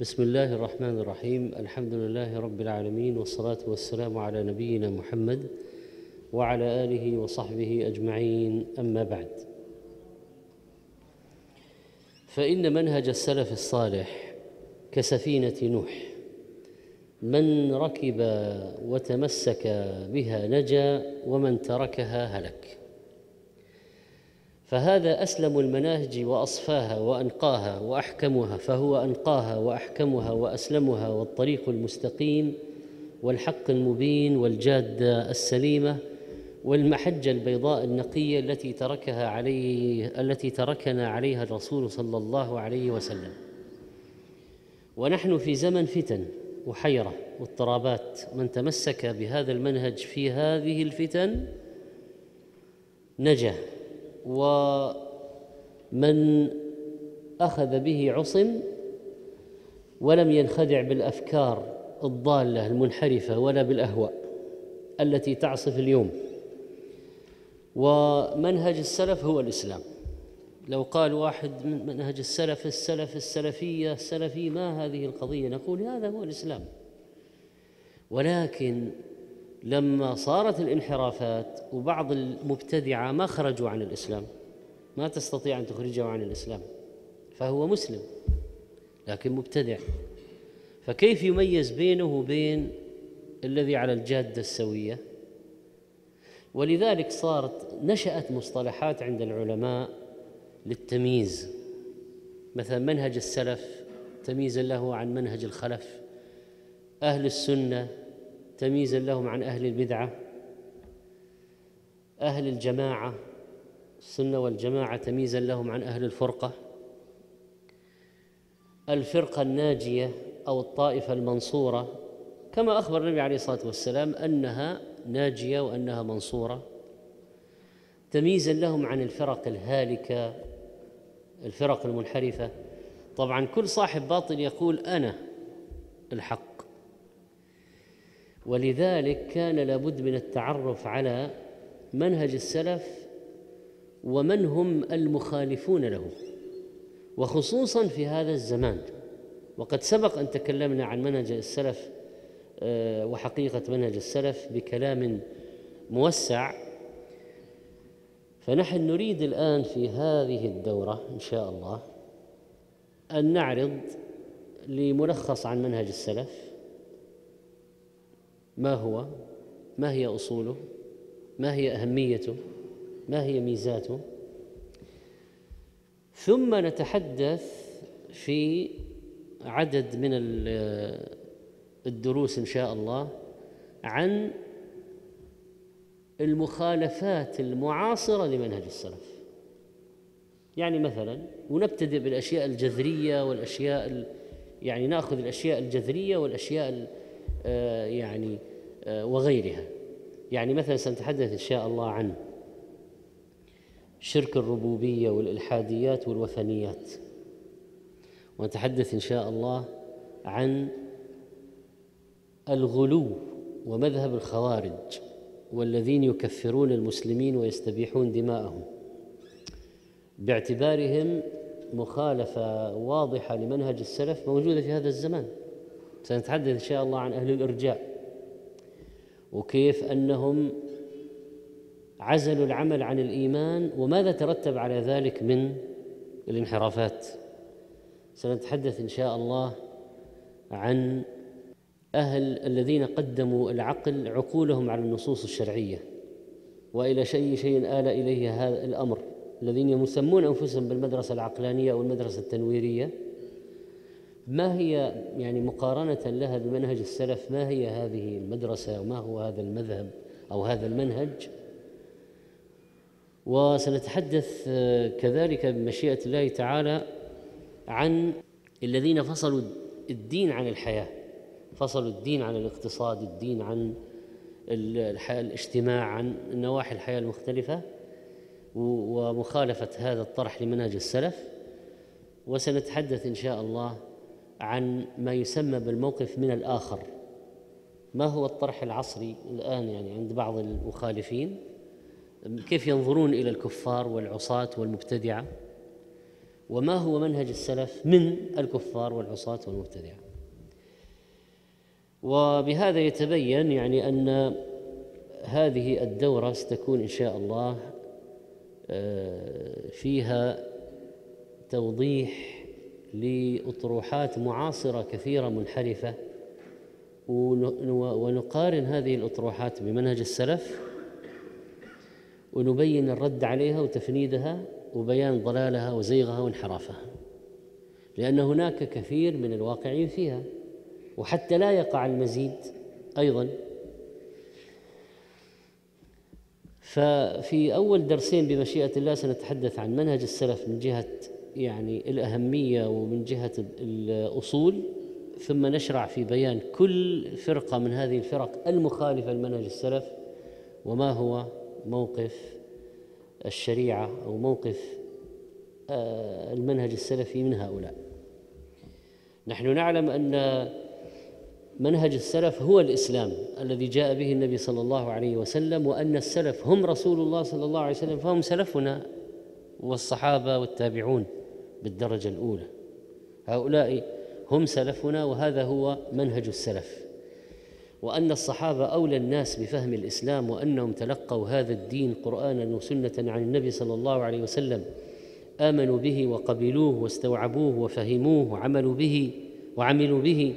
بسم الله الرحمن الرحيم. الحمد لله رب العالمين والصلاة والسلام على نبينا محمد وعلى آله وصحبه أجمعين. أما بعد فإن منهج السلف الصالح كسفينة نوح من ركب وتمسك بها نجا ومن تركها هلك. فهذا أسلم المناهج وأصفاها وأنقاها وأحكمها فهو أنقاها وأحكمها وأسلمها والطريق المستقيم والحق المبين والجاده السليمة والمحجه البيضاء النقية التي تركها عليه التي تركنا عليها الرسول صلى الله عليه وسلم. ونحن في زمن فتن وحيرة واضطرابات من تمسك بهذا المنهج في هذه الفتن نجا. ومن أخذ به عصم ولم ينخدع بالأفكار الضالة المنحرفة ولا بالأهواء التي تعصف اليوم. ومنهج السلف هو الإسلام. لو قال واحد من منهج السلف السلف السلفية السلفي ما هذه القضية؟ نقول هذا هو الإسلام. ولكن لما صارت الانحرافات وبعض المبتدعة ما خرجوا عن الإسلام ما تستطيع أن تخرجه عن الإسلام فهو مسلم لكن مبتدع. فكيف يميز بينه وبين الذي على الجادة السوية؟ ولذلك صارت نشأت مصطلحات عند العلماء للتمييز. مثلا منهج السلف تمييزا له عن منهج الخلف. أهل السنة تمييزا لهم عن أهل البدعة أهل الجماعة السنة والجماعة تمييزا لهم عن أهل الفرقة الفرقة الناجية أو الطائفة المنصورة كما أخبر النبي عليه الصلاة والسلام أنها ناجية وأنها منصورة. تمييزا لهم عن الفرق الهالكة الفرق المنحرفة. طبعا كل صاحب باطل يقول أنا الحق. ولذلك كان لابد من التعرف على منهج السلف ومن هم المخالفون له وخصوصا في هذا الزمان. وقد سبق أن تكلمنا عن منهج السلف آه، وحقيقة منهج السلف بكلام موسع. فنحن نريد الآن في هذه الدورة إن شاء الله أن نعرض لملخص عن منهج السلف. ما هو؟ ما هي أصوله؟ ما هي أهميته؟ ما هي ميزاته؟ ثم نتحدث في عدد من الدروس إن شاء الله عن المخالفات المعاصرة لمنهج السلف. يعني مثلا ونبتدئ بالأشياء الجذرية والأشياء يعني نأخذ الأشياء الجذرية والأشياء يعني آه، وغيرها. يعني مثلا سنتحدث إن شاء الله عن شرك الربوبية والإلحاديات والوثنيات. ونتحدث إن شاء الله عن الغلو ومذهب الخوارج والذين يكفرون المسلمين ويستبيحون دماءهم. باعتبارهم مخالفة واضحة لمنهج السلف موجودة في هذا الزمان. سنتحدث إن شاء الله عن أهل الإرجاء وكيف أنهم عزلوا العمل عن الإيمان وماذا ترتب على ذلك من الانحرافات. سنتحدث إن شاء الله عن أهل الذين قدموا العقل عقولهم على النصوص الشرعية وإلى شيء شيء آل إليه هذا الأمر الذين يسمون أنفسهم بالمدرسة العقلانية أو المدرسة التنويرية. ما هي يعني مقارنة لها بمنهج السلف؟ ما هي هذه المدرسة وما هو هذا المذهب أو هذا المنهج؟ وسنتحدث آه، كذلك بمشيئة الله تعالى عن الذين فصلوا الدين عن الحياة. فصلوا الدين عن الاقتصاد الدين عن الحياة الاجتماع عن نواحي الحياة المختلفة. ومخالفة هذا الطرح لمنهج السلف. وسنتحدث إن شاء الله عن ما يسمى بالموقف من الآخر. ما هو الطرح العصري الآن يعني عند بعض المخالفين؟ كيف ينظرون إلى الكفار والعصاة والمبتدعة؟ وما هو منهج السلف من الكفار والعصاة والمبتدعة؟ وبهذا يتبين يعني أن هذه الدورة ستكون إن شاء الله آه، فيها توضيح لأطروحات معاصرة كثيرة منحرفة ونقارن هذه الأطروحات بمنهج السلف ونبين الرد عليها وتفنيدها وبيان ضلالها وزيغها وانحرافها لأن هناك كثير من الواقعين فيها وحتى لا يقع المزيد أيضا. ففي أول درسين بمشيئة الله سنتحدث عن منهج السلف من جهة يعني الأهمية ومن جهة الأصول ثم نشرع في بيان كل فرقة من هذه الفرق المخالفة لمنهج السلف وما هو موقف الشريعة أو موقف آه، المنهج السلفي من هؤلاء. نحن نعلم أن منهج السلف هو الإسلام الذي جاء به النبي صلى الله عليه وسلم وأن السلف هم رسول الله صلى الله عليه وسلم فهم سلفنا والصحابة والتابعون. بالدرجة الأولى. هؤلاء هم سلفنا وهذا هو منهج السلف. وأن الصحابة أولى الناس بفهم الإسلام وأنهم تلقوا هذا الدين قرآنا وسنة عن النبي صلى الله عليه وسلم آمنوا به وقبلوه واستوعبوه وفهموه وعملوا به وعملوا به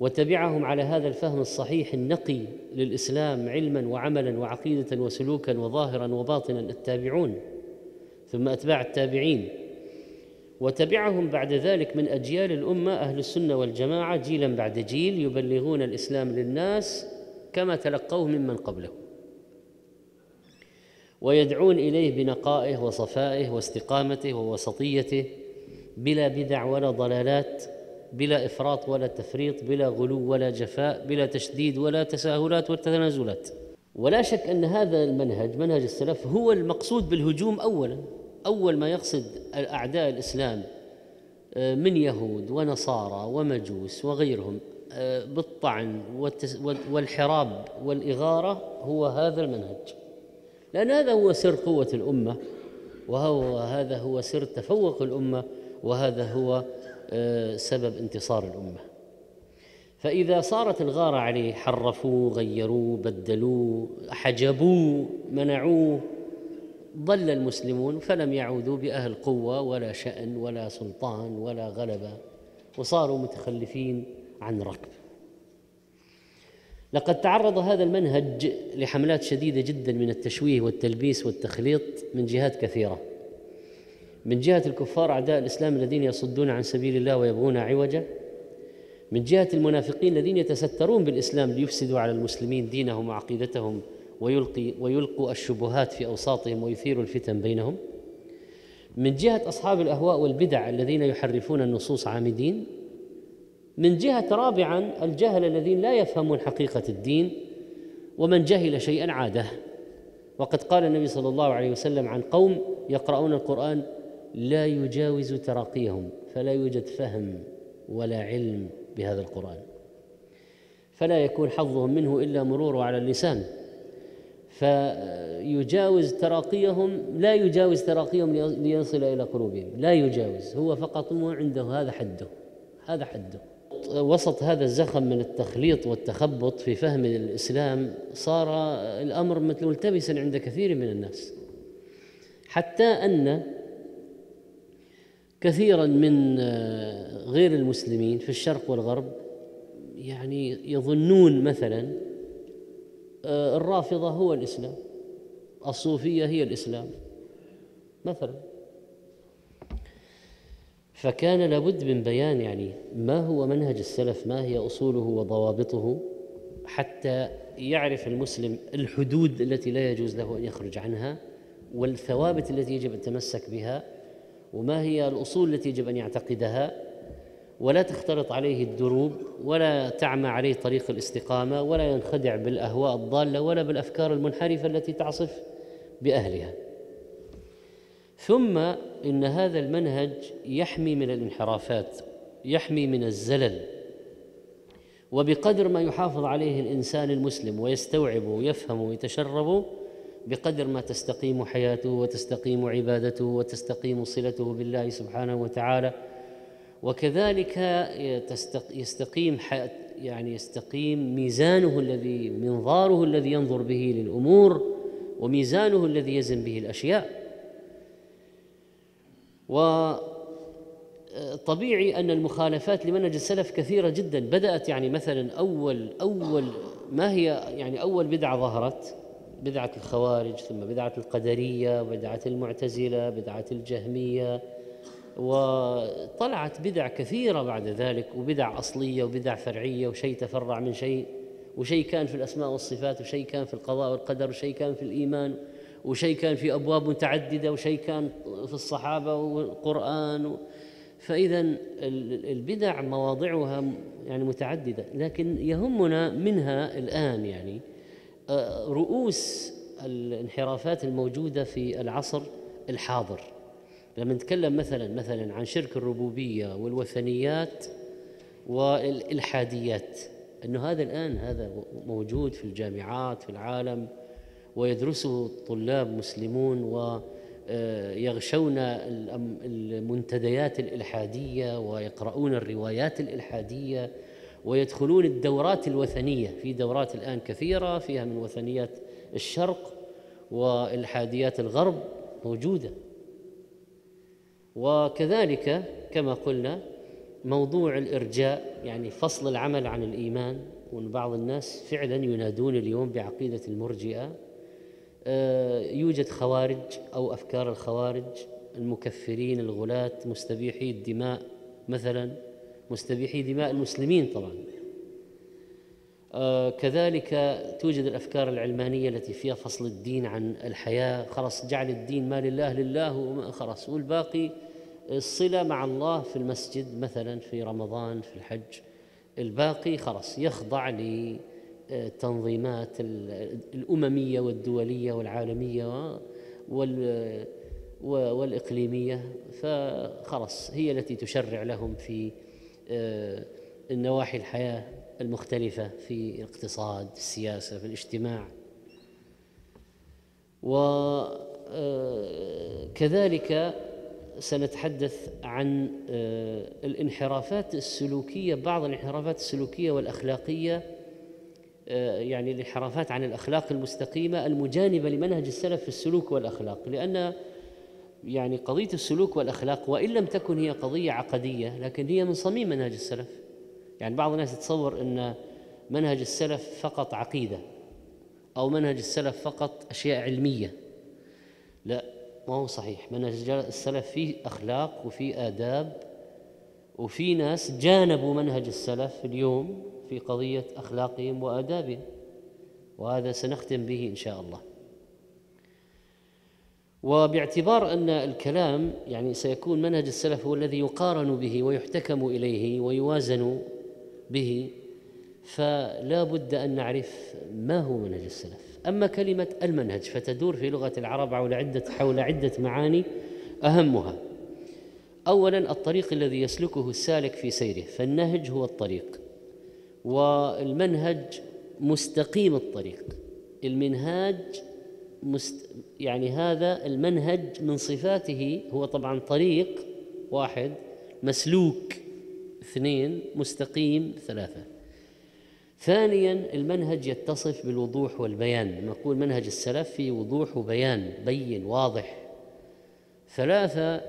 وتبعهم على هذا الفهم الصحيح النقي للإسلام علما وعملا وعقيدة وسلوكا وظاهرا وباطنا التابعون. ثم أتباع التابعين. وتبعهم بعد ذلك من أجيال الأمة أهل السنة والجماعة جيلا بعد جيل يبلغون الإسلام للناس كما تلقوه ممن قبله. ويدعون إليه بنقائه وصفائه واستقامته ووسطيته بلا بدع ولا ضلالات بلا إفراط ولا تفريط بلا غلو ولا جفاء بلا تشديد ولا تساهلات وتنازلات ولا شك أن هذا المنهج منهج السلف هو المقصود بالهجوم اولا. أول ما يقصد أعداء الإسلام آه، من يهود ونصارى ومجوس وغيرهم آه، بالطعن والحراب والإغارة هو هذا المنهج. لأن هذا هو سر قوة الأمة وهو هذا هو سر تفوق الأمة وهذا هو آه، سبب انتصار الأمة. فإذا صارت الغارة عليه حرفوه غيروه بدلوه حجبوه منعوه ضل المسلمون فلم يعودوا بأهل قوة ولا شأن ولا سلطان ولا غلبة وصاروا متخلفين عن ركب. لقد تعرض هذا المنهج لحملات شديدة جدا من التشويه والتلبيس والتخليط من جهات كثيرة. من جهة الكفار أعداء الإسلام الذين يصدون عن سبيل الله ويبغون عوجا من جهة المنافقين الذين يتسترون بالإسلام ليفسدوا على المسلمين دينهم وعقيدتهم ويلقي ويلقوا الشبهات في أوساطهم ويثيروا الفتن بينهم. من جهة أصحاب الأهواء والبدع الذين يحرفون النصوص عامدين. من جهة رابعا الجهل الذين لا يفهمون حقيقة الدين. ومن جهل شيئا عاده. وقد قال النبي صلى الله عليه وسلم عن قوم يقرؤون القرآن لا يجاوز تراقيهم فلا يوجد فهم ولا علم بهذا القرآن. فلا يكون حظهم منه إلا مروره على اللسان. فيجاوز تراقيهم لا يجاوز تراقيهم ليصل إلى قلوبهم. لا يجاوز هو فقط هو عنده هذا حده هذا حده. وسط هذا الزخم من التخليط والتخبط في فهم الإسلام صار الأمر ملتبسا عند كثير من الناس. حتى أن كثيرا من غير المسلمين في الشرق والغرب يعني يظنون مثلا الرافضة هو الإسلام. الصوفية هي الإسلام. مثلا. فكان لابد من بيان يعني ما هو منهج السلف ما هي أصوله وضوابطه حتى يعرف المسلم الحدود التي لا يجوز له أن يخرج عنها والثوابت التي يجب أن يتمسك بها وما هي الأصول التي يجب أن يعتقدها ولا تختلط عليه الدروب ولا تعمى عليه طريق الاستقامة ولا ينخدع بالأهواء الضالة ولا بالأفكار المنحرفة التي تعصف بأهلها. ثم إن هذا المنهج يحمي من الانحرافات يحمي من الزلل. وبقدر ما يحافظ عليه الإنسان المسلم ويستوعبه ويفهمه ويتشربه بقدر ما تستقيم حياته وتستقيم عبادته وتستقيم صلته بالله سبحانه وتعالى وكذلك يستقيم يعني يستقيم ميزانه الذي منظاره الذي ينظر به للأمور وميزانه الذي يزن به الأشياء. وطبيعي أن المخالفات لمنهج السلف كثيرة جدا. بدأت يعني مثلا أول أول ما هي يعني أول بدعة ظهرت بدعة الخوارج ثم بدعة القدرية بدعة المعتزلة بدعة الجهمية وطلعت بدع كثيرة بعد ذلك وبدع أصلية وبدع فرعية وشيء تفرع من شيء وشيء كان في الأسماء والصفات وشيء كان في القضاء والقدر وشيء كان في الإيمان وشيء كان في أبواب متعددة وشيء كان في الصحابة والقرآن. فإذا البدع مواضعها يعني متعددة لكن يهمنا منها الآن يعني آه، رؤوس الانحرافات الموجودة في العصر الحاضر. لما نتكلم مثلا مثلا عن شرك الربوبية والوثنيات والإلحاديات. إنه هذا الآن هذا موجود في الجامعات في العالم ويدرسه طلاب مسلمون ويغشون المنتديات الإلحادية ويقرؤون الروايات الإلحادية ويدخلون الدورات الوثنية. في دورات الآن كثيرة فيها من وثنيات الشرق وإلحاديات الغرب موجودة. وكذلك كما قلنا موضوع الإرجاء يعني فصل العمل عن الإيمان وأن بعض الناس فعلا ينادون اليوم بعقيدة المرجئة. آه، يوجد خوارج أو أفكار الخوارج المكفرين الغلاة مستبيحي الدماء مثلا مستبيحي دماء المسلمين طبعا. آه، كذلك توجد الأفكار العلمانية التي فيها فصل الدين عن الحياة. خلاص جعل الدين ما لله لله خلاص والباقي الصلة مع الله في المسجد مثلا في رمضان في الحج. الباقي خلاص يخضع للتنظيمات الأممية والدولية والعالمية والإقليمية. فخلاص هي التي تشرع لهم في آه، النواحي الحياة المختلفة في الاقتصاد في السياسة في الاجتماع. وكذلك آه، سنتحدث عن آه، الانحرافات السلوكية بعض الانحرافات السلوكية والأخلاقية آه، يعني الانحرافات عن الأخلاق المستقيمة المجانبة لمنهج السلف في السلوك والأخلاق. لأن يعني قضية السلوك والأخلاق وإن لم تكن هي قضية عقدية لكن هي من صميم منهج السلف. يعني بعض الناس يتصور إن منهج السلف فقط عقيدة أو منهج السلف فقط أشياء علمية. لا ما هو صحيح؟ منهج السلف فيه أخلاق وفيه آداب وفي ناس جانبوا منهج السلف اليوم في قضية أخلاقهم وآدابهم وهذا سنختم به إن شاء الله. وباعتبار أن الكلام يعني سيكون منهج السلف هو الذي يقارن به ويحتكم إليه ويوازن به فلا بد أن نعرف ما هو منهج السلف. أما كلمة المنهج فتدور في لغة العرب حول عدة حول عدة معاني أهمها. أولا الطريق الذي يسلكه السالك في سيره فالنهج هو الطريق والمنهج مستقيم الطريق. المنهاج مست يعني هذا المنهج من صفاته هو طبعا طريق واحد مسلوك اثنين مستقيم ثلاثة. ثانيا المنهج يتصف بالوضوح والبيان. نقول منهج السلف فيه وضوح وبيان بين واضح. ثلاثة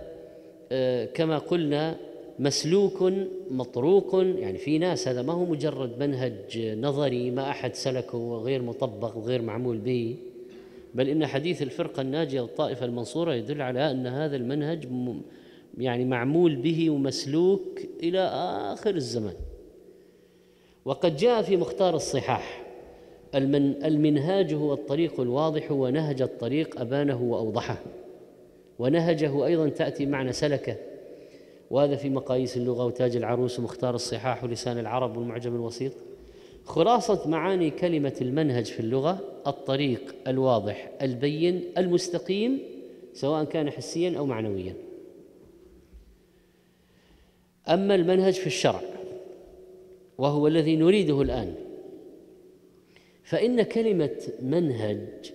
آه، كما قلنا مسلوك مطروق. يعني في ناس هذا ما هو مجرد منهج نظري ما أحد سلكه وغير مطبق وغير معمول به. بل إن حديث الفرقة الناجية والطائفة المنصورة يدل على أن هذا المنهج يعني معمول به ومسلوك إلى آخر الزمان. وقد جاء في مختار الصحاح المن المنهاج هو الطريق الواضح ونهج الطريق أبانه وأوضحه ونهجه أيضا تأتي معنى سلكه وهذا في مقاييس اللغة وتاج العروس ومختار الصحاح ولسان العرب والمعجم الوسيط. خلاصة معاني كلمة المنهج في اللغة الطريق الواضح البين المستقيم سواء كان حسيا أو معنويا. أما المنهج في الشرع وهو الذي نريده الآن. فإن كلمة منهج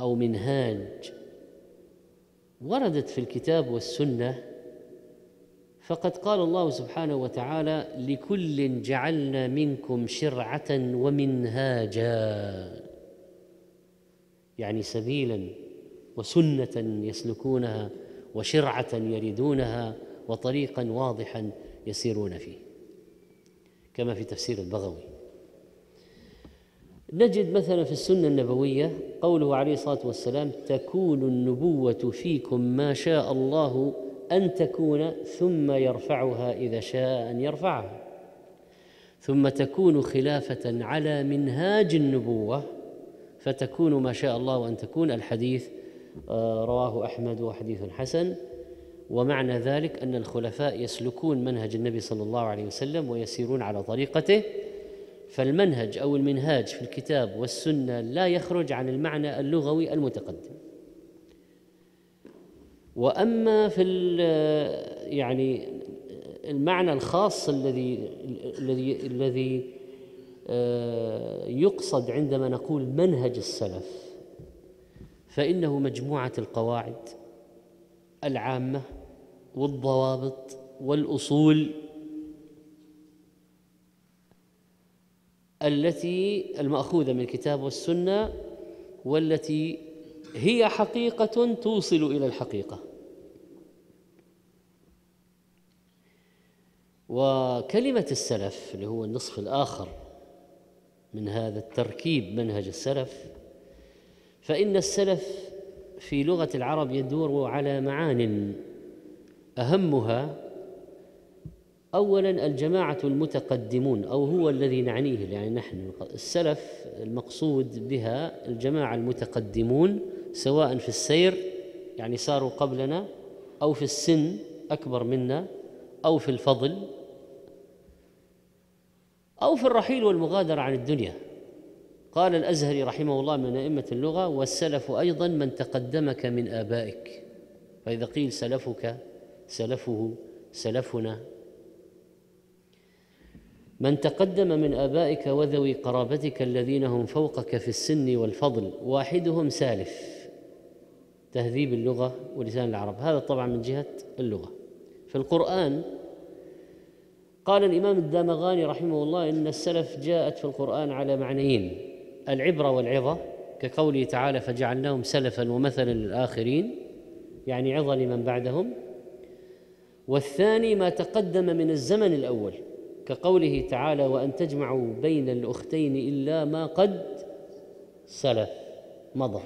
أو منهاج وردت في الكتاب والسنة فقد قال الله سبحانه وتعالى لكل جعلنا منكم شرعة ومنهاجا. يعني سبيلا وسنة يسلكونها وشرعة يريدونها وطريقا واضحا يسيرون فيه. كما في تفسير البغوي. نجد مثلا في السنة النبوية قوله عليه الصلاة والسلام تكون النبوة فيكم ما شاء الله أن تكون ثم يرفعها إذا شاء أن يرفعها. ثم تكون خلافة على منهاج النبوة فتكون ما شاء الله أن تكون. الحديث آه، رواه أحمد وحديث حسن. ومعنى ذلك أن الخلفاء يسلكون منهج النبي صلى الله عليه وسلم ويسيرون على طريقته فالمنهج أو المنهاج في الكتاب والسنة لا يخرج عن المعنى اللغوي المتقدم. وأما في يعني المعنى الخاص الذي الذي الذي آه، يقصد عندما نقول منهج السلف فإنه مجموعة القواعد العامة والضوابط والأصول التي المأخوذة من الكتاب والسنة والتي هي حقيقة توصل إلى الحقيقة. وكلمة السلف اللي هو النصف الآخر من هذا التركيب منهج السلف فإن السلف في لغة العرب يدور على معان أهمها اولا الجماعة المتقدمون أو هو الذي نعنيه يعني نحن السلف المقصود بها الجماعة المتقدمون سواء في السير يعني صاروا قبلنا أو في السن أكبر منا أو في الفضل أو في الرحيل والمغادرة عن الدنيا. قال الأزهري رحمه الله من أئمة اللغة والسلف أيضا من تقدمك من آبائك. فإذا قيل سلفك سلفه سلفنا. من تقدم من آبائك وذوي قرابتك الذين هم فوقك في السن والفضل واحدهم سالف. تهذيب اللغة ولسان العرب. هذا طبعا من جهة اللغة. في القرآن قال الإمام الدامغاني رحمه الله إن السلف جاءت في القرآن على معنيين العبرة والعظة كقوله تعالى فجعلناهم سلفا ومثلا للآخرين يعني عظة لمن بعدهم. والثاني ما تقدم من الزمن الأول كقوله تعالى وأن تجمعوا بين الأختين إلا ما قد سلف. مضى.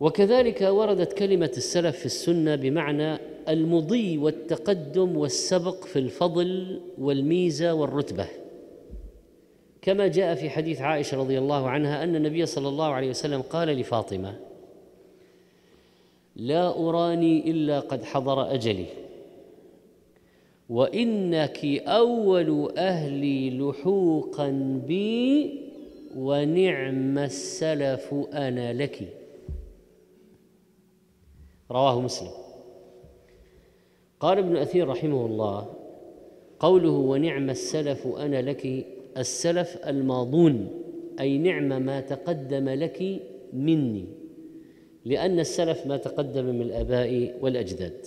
وكذلك وردت كلمة السلف في السنة بمعنى المضي والتقدم والسبق في الفضل والميزة والرتبة. كما جاء في حديث عائشة رضي الله عنها أن النبي صلى الله عليه وسلم قال لفاطمة لا أراني إلا قد حضر أجلي. وإنك أول أهلي لحوقا بي ونعم السلف أنا لك. رواه مسلم. قال ابن أثير رحمه الله قوله ونعم السلف أنا لك السلف الماضون أي نعم ما تقدم لك مني. لأن السلف ما تقدم من الآباء والأجداد.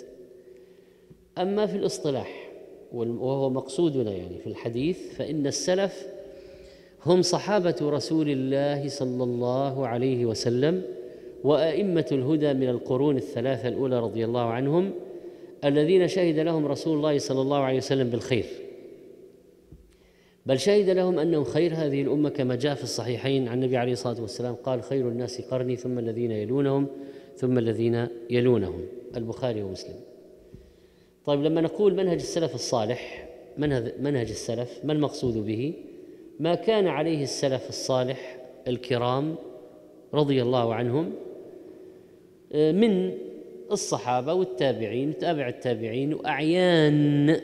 أما في الاصطلاح وهو مقصودنا يعني في الحديث فإن السلف هم صحابة رسول الله صلى الله عليه وسلم وأئمة الهدى من القرون الثلاثة الأولى رضي الله عنهم الذين شهد لهم رسول الله صلى الله عليه وسلم بالخير. بل شهد لهم أنهم خير هذه الأمة كما جاء في الصحيحين. عن النبي عليه الصلاة والسلام قال خير الناس قرني ثم الذين يلونهم ثم الذين يلونهم. البخاري ومسلم. طيب لما نقول منهج السلف الصالح منهج السلف ما المقصود به؟ ما كان عليه السلف الصالح الكرام رضي الله عنهم من الصحابة والتابعين وتابع التابعين وأعيان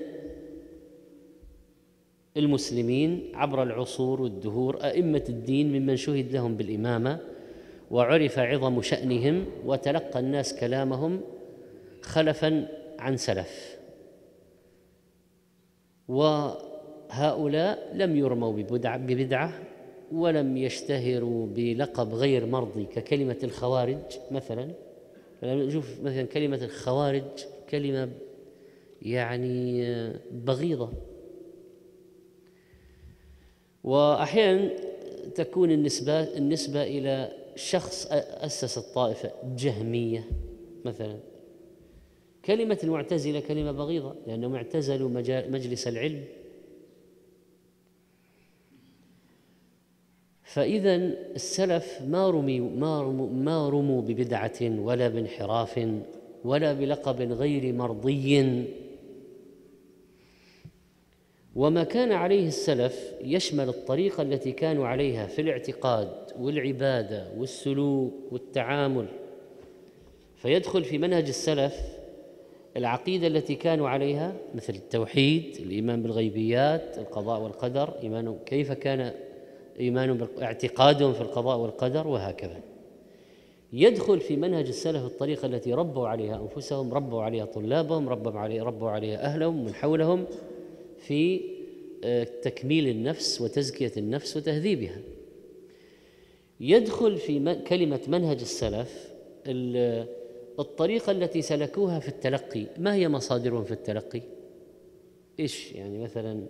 المسلمين عبر العصور والدهور أئمة الدين ممن شهد لهم بالإمامة وعرف عظم شأنهم وتلقى الناس كلامهم خلفا عن سلف. وهؤلاء لم يرموا ببدعة, ولم يشتهروا بلقب غير مرضي ككلمة الخوارج مثلا. نشوف مثلا كلمة الخوارج كلمة يعني بغيضة. وأحيانا تكون النسبة النسبة إلى شخص أسس الطائفة جهمية مثلا. كلمة المعتزلة كلمة بغيضة لأنهم اعتزلوا مجلس العلم. فإذا السلف ما رمي ما رموا, ما رموا ببدعة ولا بانحراف ولا بلقب غير مرضي. وما كان عليه السلف يشمل الطريقة التي كانوا عليها في الاعتقاد والعبادة والسلوك والتعامل. فيدخل في منهج السلف العقيدة التي كانوا عليها مثل التوحيد الإيمان بالغيبيات القضاء والقدر إيمان كيف كان إيمان اعتقادهم في القضاء والقدر وهكذا. يدخل في منهج السلف الطريقة التي ربوا عليها أنفسهم ربوا عليها طلابهم ربوا عليها, ربوا عليها أهلهم من حولهم في آه، تكميل النفس وتزكية النفس وتهذيبها. يدخل في كلمة منهج السلف الطريقة التي سلكوها في التلقي. ما هي مصادرهم في التلقي؟ إيش؟ يعني مثلا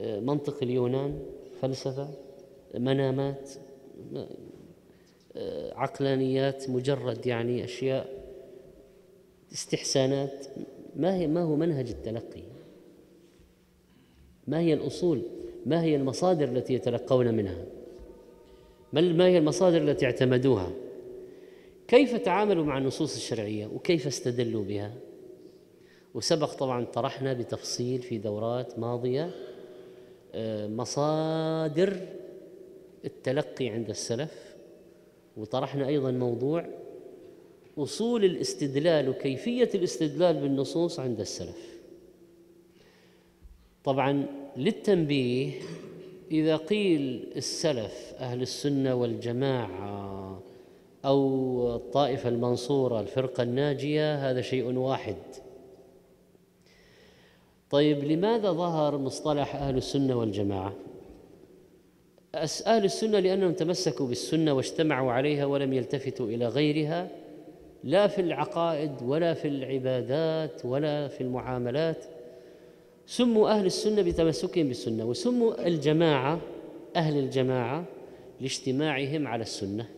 آه، منطق اليونان فلسفة منامات آه، عقلانيات مجرد يعني أشياء استحسانات. ما هي ما هو منهج التلقي؟ ما هي الأصول؟ ما هي المصادر التي يتلقون منها؟ ما هي المصادر التي اعتمدوها؟ كيف تعاملوا مع النصوص الشرعية وكيف استدلوا بها؟ وسبق طبعا طرحنا بتفصيل في دورات ماضية آه، مصادر التلقي عند السلف وطرحنا أيضا موضوع أصول الاستدلال وكيفية الاستدلال بالنصوص عند السلف. طبعا للتنبيه إذا قيل السلف أهل السنة والجماعة أو الطائفة المنصورة الفرقة الناجية هذا شيء واحد. طيب لماذا ظهر مصطلح أهل السنة والجماعة؟ أهل السنة لأنهم تمسكوا بالسنة واجتمعوا عليها ولم يلتفتوا إلى غيرها لا في العقائد ولا في العبادات ولا في المعاملات. سموا أهل السنة بتمسكهم بالسنة وسموا الجماعة أهل الجماعة لاجتماعهم على السنة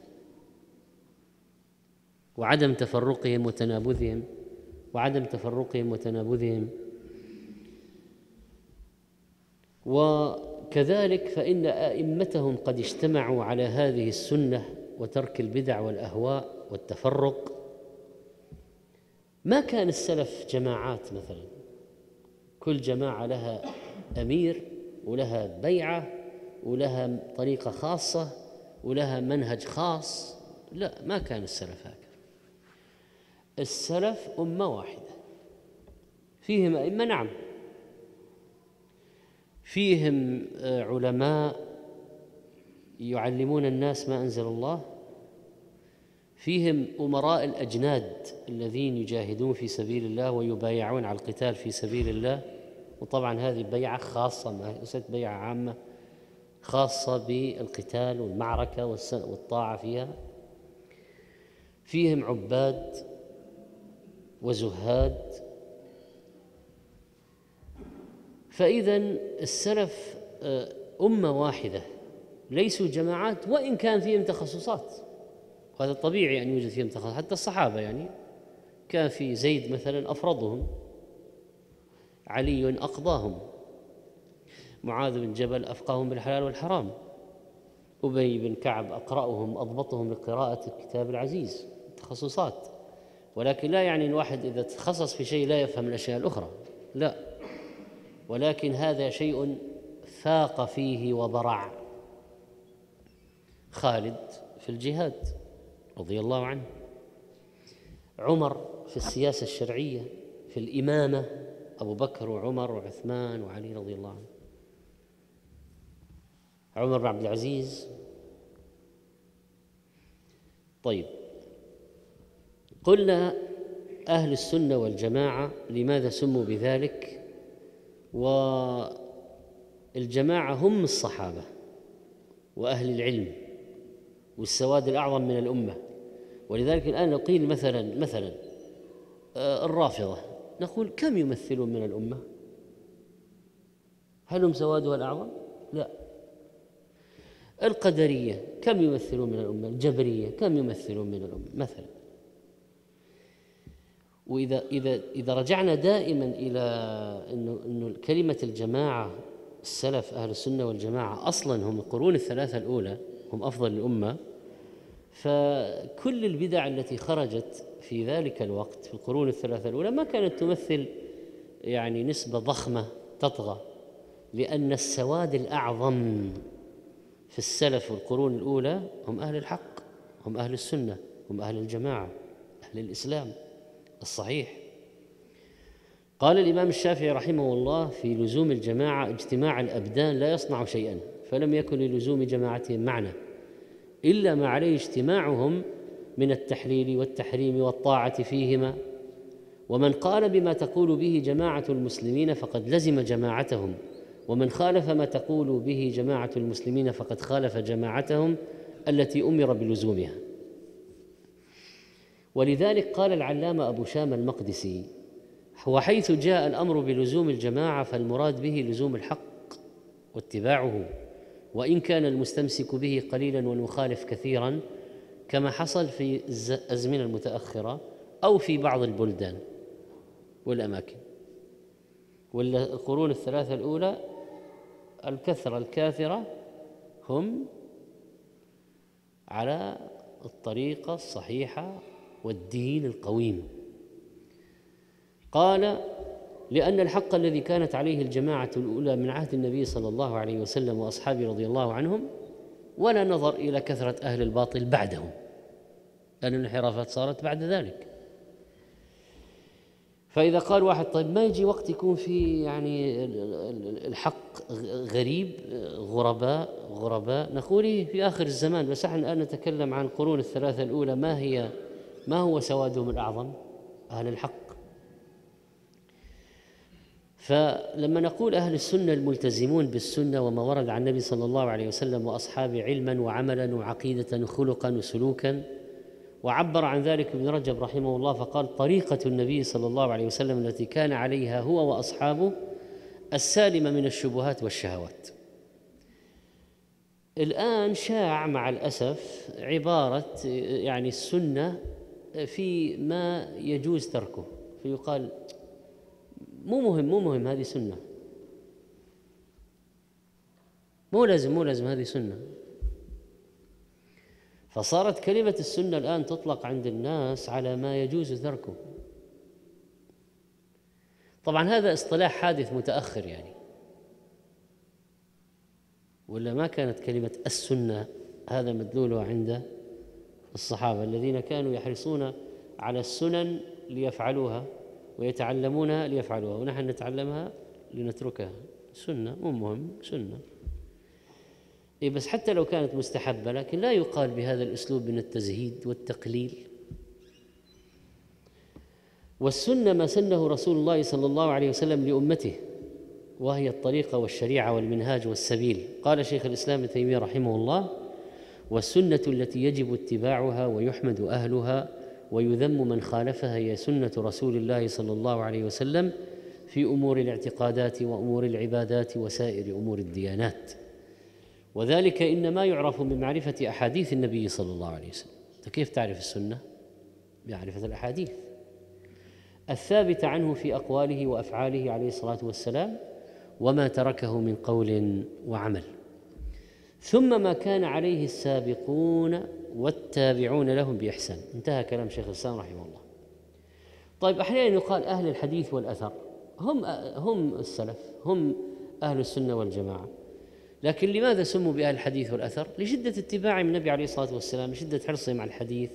وعدم تفرقهم وتنابذهم وعدم تفرقهم وتنابذهم. وكذلك فإن أئمتهم قد اجتمعوا على هذه السنة وترك البدع والأهواء والتفرق. ما كان السلف جماعات مثلا؟ كل جماعة لها أمير ولها بيعة ولها طريقة خاصة ولها منهج خاص. لا ما كان السلف هكذا. السلف أمة واحدة. فيهم أئمة نعم. فيهم آه، علماء يعلمون الناس ما أنزل الله. فيهم أمراء الأجناد الذين يجاهدون في سبيل الله ويبايعون على القتال في سبيل الله. وطبعا هذه بيعة خاصة ما ليست بيعة عامة خاصة بالقتال والمعركة والطاعة فيها. فيهم عباد وزهاد. فإذا السلف آه، أمة واحدة ليسوا جماعات وإن كان فيهم تخصصات. وهذا طبيعي أن يوجد فيهم تخصصات حتى الصحابة يعني. كان في زيد مثلا أفرضهم. علي أقضاهم. معاذ بن جبل أفقاهم بالحلال والحرام. أبي بن كعب أقرأهم أضبطهم لقراءة الكتاب العزيز تخصصات. ولكن لا يعني الواحد إذا تخصص في شيء لا يفهم الأشياء الأخرى. لا. ولكن هذا شيء فاق فيه وبرع خالد في الجهاد رضي الله عنه. عمر في السياسة الشرعية في الإمامة أبو بكر وعمر وعثمان وعلي رضي الله عنه. عمر بن عبد العزيز. طيب. قلنا أهل السنة والجماعة لماذا سموا بذلك؟ والجماعة هم الصحابة وأهل العلم والسواد الأعظم من الأمة. ولذلك الآن لو قيل مثلا مثلا آه، الرافضة. نقول كم يمثلون من الأمة؟ هل هم سوادها الأعظم؟ لا. القدرية كم يمثلون من الأمة؟ الجبرية كم يمثلون من الأمة؟ مثلا. وإذا إذا إذا رجعنا دائما إلى انه انه كلمة الجماعة السلف أهل السنة والجماعة أصلا هم القرون الثلاثة الأولى هم أفضل الأمة. فكل البدع التي خرجت في ذلك الوقت في القرون الثلاثة الأولى ما كانت تمثل يعني نسبة ضخمة تطغى لأن السواد الأعظم في السلف والقرون الأولى هم أهل الحق هم أهل السنة هم أهل الجماعة أهل الإسلام الصحيح. قال الإمام الشافعي رحمه الله في لزوم الجماعة اجتماع الأبدان لا يصنع شيئا فلم يكن للزوم جماعتهم معنى إلا ما عليه اجتماعهم من التحليل والتحريم والطاعة فيهما ومن قال بما تقول به جماعة المسلمين فقد لزم جماعتهم ومن خالف ما تقول به جماعة المسلمين فقد خالف جماعتهم التي أمر بلزومها. ولذلك قال العلامة أبو شام المقدسي وحيث جاء الأمر بلزوم الجماعة فالمراد به لزوم الحق واتباعه وإن كان المستمسك به قليلا والمخالف كثيرا كما حصل في الازمنه المتأخرة أو في بعض البلدان والأماكن. والقرون الثلاثة الأولى الكثرة الكاثرة هم على الطريقة الصحيحة والدين القويم. قال لأن الحق الذي كانت عليه الجماعة الأولى من عهد النبي صلى الله عليه وسلم وأصحابه رضي الله عنهم ولا نظر إلى كثرة أهل الباطل بعدهم لأن الانحرافات صارت بعد ذلك. فإذا قال واحد طيب ما يجي وقت يكون في يعني الحق غريب غرباء غرباء نقول إيه في آخر الزمان بس إحنا الآن نتكلم عن القرون الثلاثة الأولى ما هي ما هو سوادهم الأعظم؟ أهل الحق. فلما نقول أهل السنة الملتزمون بالسنة وما ورد عن النبي صلى الله عليه وسلم وأصحابه علما وعملا وعقيدة وخلقا وسلوكا وعبر عن ذلك ابن رجب رحمه الله فقال طريقة النبي صلى الله عليه وسلم التي كان عليها هو وأصحابه السالمة من الشبهات والشهوات. الآن شاع مع الأسف عبارة يعني السنة في ما يجوز تركه فيقال مو مهم مو مهم هذه سنة. مو لازم مو لازم هذه سنة. فصارت كلمة السنة الآن تطلق عند الناس على ما يجوز تركه. طبعا هذا اصطلاح حادث متأخر يعني. ولا ما كانت كلمة السنة هذا مدلولها عند الصحابة الذين كانوا يحرصون على السنن ليفعلوها؟ ويتعلمونها ليفعلوها ونحن نتعلمها لنتركها. سنة مو مهم سنة. إيه بس حتى لو كانت مستحبة لكن لا يقال بهذا الأسلوب من التزهيد والتقليل. والسنة ما سنه رسول الله صلى الله عليه وسلم لأمته وهي الطريقة والشريعة والمنهاج والسبيل. قال شيخ الإسلام ابن تيمية رحمه الله والسنة التي يجب اتباعها ويحمد أهلها ويذم من خالفها هي سنة رسول الله صلى الله عليه وسلم في أمور الاعتقادات وأمور العبادات وسائر أمور الديانات. وذلك إنما يعرف من معرفة أحاديث النبي صلى الله عليه وسلم. أنت كيف تعرف السنة؟ بمعرفه الأحاديث. الثابته عنه في أقواله وأفعاله عليه الصلاة والسلام وما تركه من قول وعمل. ثم ما كان عليه السابقون والتابعون لهم بإحسان. انتهى كلام شيخ الإسلام رحمه الله. طيب أحيانا يقال أهل الحديث والأثر. هم هم السلف هم أهل السنة والجماعة. لكن لماذا سموا بأهل الحديث والأثر؟ لشدة اتباعهم النبي عليه الصلاة والسلام لشدة حرصهم على الحديث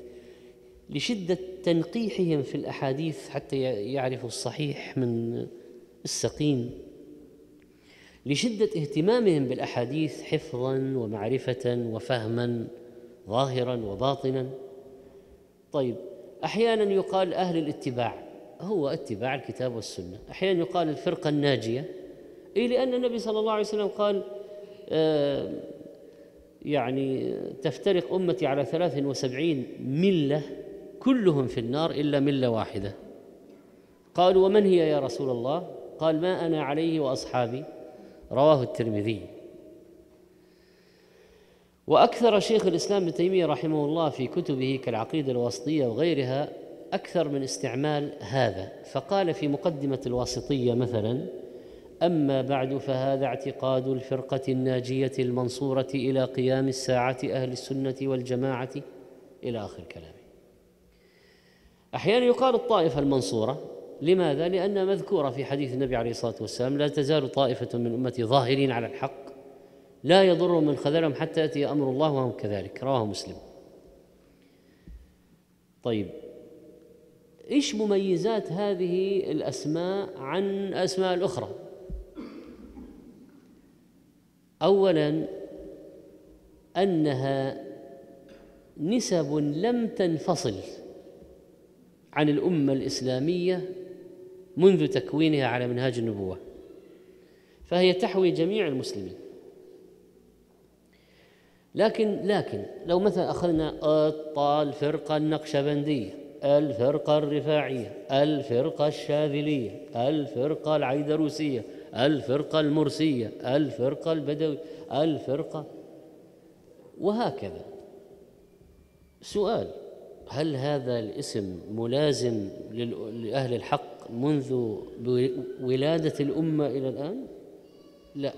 لشدة تنقيحهم في الأحاديث حتى يعرفوا الصحيح من السقيم. لشدة اهتمامهم بالأحاديث حفظا ومعرفة وفهما. ظاهرا وباطنا. طيب أحيانا يقال أهل الاتباع هو اتباع الكتاب والسنة. أحيانا يقال الفرقة الناجية. اي لأن النبي صلى الله عليه وسلم قال آه يعني تفترق أمتي على ثلاث وسبعين ملة كلهم في النار إلا ملة واحدة. قالوا ومن هي يا رسول الله؟ قال ما أنا عليه وأصحابي. رواه الترمذي. وأكثر شيخ الإسلام ابن تيمية رحمه الله في كتبه كالعقيدة الواسطية وغيرها أكثر من استعمال هذا فقال في مقدمة الواسطية مثلا أما بعد فهذا اعتقاد الفرقة الناجية المنصورة إلى قيام الساعة أهل السنة والجماعة إلى آخر كلامه أحيانا يقال الطائفة المنصورة لماذا؟ لأنها مذكورة في حديث النبي عليه الصلاة والسلام لا تزال طائفة من أمتي ظاهرين على الحق لا يضر من خذلهم حتى يأتي أمر الله وهم كذلك. رواه مسلم. طيب إيش مميزات هذه الأسماء عن اسماء الأخرى؟ اولا أنها نسب لم تنفصل عن الأمة الإسلامية منذ تكوينها على منهاج النبوة فهي تحوي جميع المسلمين. لكن لكن لو مثلا أخذنا الفرقه النقشبندية الفرقة الرفاعية الفرقة الشاذلية الفرقة العيدروسية الفرقة المرسية الفرقة البدوية الفرقة وهكذا سؤال هل هذا الاسم ملازم لأهل الحق منذ ولادة الأمة إلى الآن؟ لا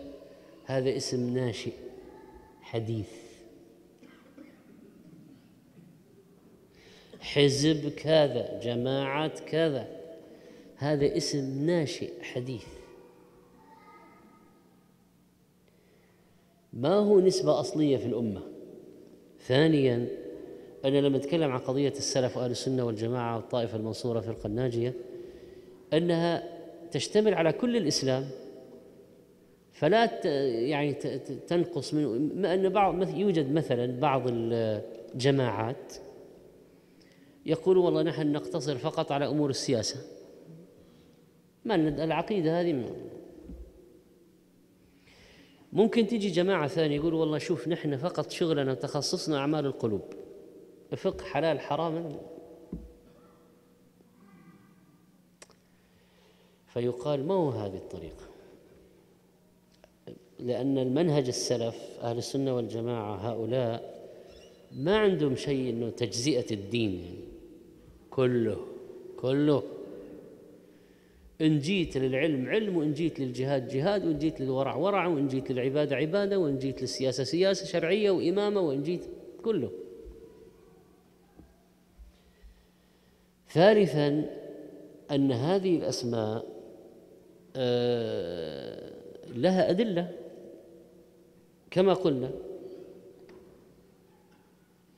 هذا اسم ناشئ حديث حزب كذا جماعة كذا. هذا اسم ناشئ حديث. ما هو نسبة أصلية في الأمة؟ ثانيا أنا لما أتكلم عن قضية السلف وأهل السنة والجماعة والطائفة المنصورة فرقة الناجية أنها تشتمل على كل الإسلام. فلا يعني تنقص من ما أن بعض يوجد مثلا بعض الجماعات يقول والله نحن نقتصر فقط على أمور السياسة. ما العقيدة هذه ممكن تيجي جماعة ثانية يقول والله شوف نحن فقط شغلنا تخصصنا أعمال القلوب. فقه حلال حرام؟ فيقال ما هو هذه الطريقة؟ لأن المنهج السلف أهل السنة والجماعة هؤلاء ما عندهم شيء أنه تجزئة الدين يعني. كله كله. إن جيت للعلم علم وإن جيت للجهاد جهاد وإن جيت للورع ورع وإن جيت للعبادة عبادة وإن جيت للسياسة سياسة شرعية وإمامة وإن جيت كله. ثالثا أن هذه الأسماء آه، لها أدلة كما قلنا.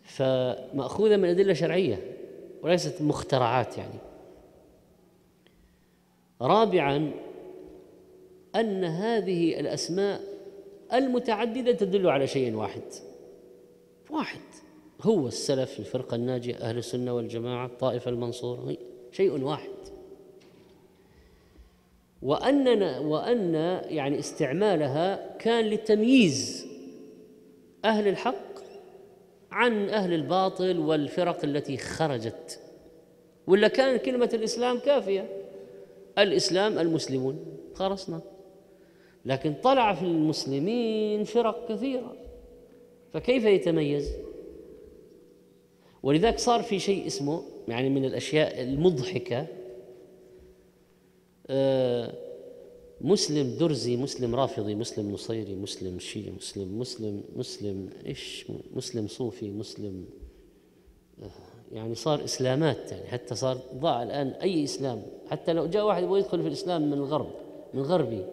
فمأخوذة من أدلة شرعية. وليست مخترعات يعني. رابعا أن هذه الأسماء المتعددة تدل على شيء واحد. واحد. هو السلف الفرقة الناجية أهل السنة والجماعة الطائفة المنصورة. شيء واحد. وأننا وأن يعني استعمالها كان لتمييز أهل الحق عن أهل الباطل والفرق التي خرجت. ولا كان كلمة الإسلام كافية؟ الإسلام المسلمون. خلصنا لكن طلع في المسلمين فرق كثيرة. فكيف يتميز؟ ولذلك صار في شيء اسمه يعني من الأشياء المضحكة آه مسلم درزي مسلم رافضي مسلم نصيري مسلم شيعي مسلم مسلم مسلم إيش؟ مسلم صوفي مسلم يعني صار إسلامات يعني حتى صار ضاع الآن أي إسلام. حتى لو جاء واحد يبغى يدخل في الإسلام من الغرب من غربي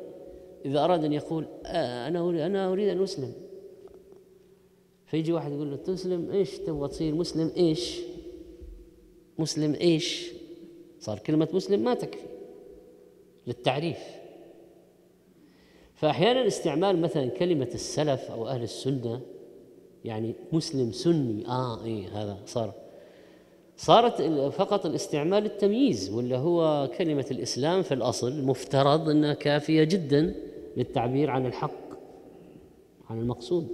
إذا أراد أن يقول آه أنا أريد أنا أريد أن أسلم. فيجي واحد يقول له تسلم إيش تبغى تصير؟ مسلم إيش؟ مسلم إيش؟ صار كلمة مسلم ما تكفي للتعريف. فأحيانا استعمال مثلا كلمة السلف أو أهل السنة يعني مسلم سني آه إيه هذا صار. صارت فقط الاستعمال التمييز ولا هو كلمة الإسلام في الأصل مفترض أنها كافية جدا للتعبير عن الحق عن المقصود.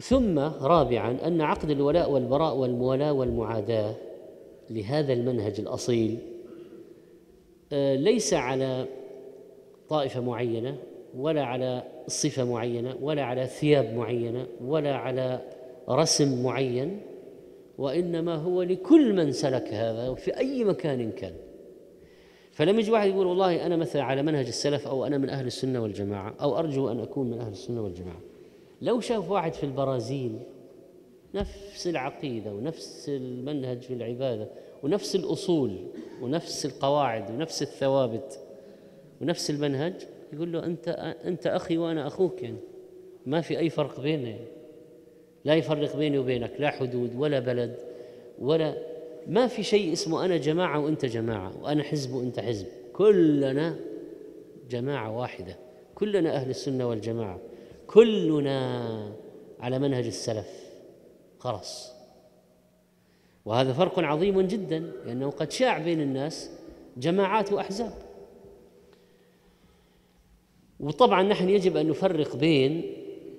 ثم رابعا أن عقد الولاء والبراء والموالاة والمعاداة لهذا المنهج الأصيل آه، ليس على طائفة معينة ولا على صفة معينة ولا على ثياب معينة ولا على رسم معين وإنما هو لكل من سلك هذا في أي مكان كان. فلم يجي واحد يقول والله أنا مثلا على منهج السلف أو أنا من أهل السنة والجماعة أو أرجو أن أكون من أهل السنة والجماعة. لو شاف واحد في البرازيل نفس العقيدة ونفس المنهج في العبادة ونفس الأصول ونفس القواعد ونفس الثوابت ونفس المنهج يقول له أنت أنت أخي وأنا أخوك يعني. ما في أي فرق بيننا يعني. لا يفرق بيني وبينك لا حدود ولا بلد ولا ما في شيء اسمه أنا جماعة وأنت جماعة وأنا حزب وأنت حزب. كلنا جماعة واحدة. كلنا أهل السنة والجماعة. كلنا على منهج السلف. خلاص. وهذا فرق عظيم جدا لأنه قد شاع بين الناس جماعات وأحزاب. وطبعا نحن يجب أن نفرق بين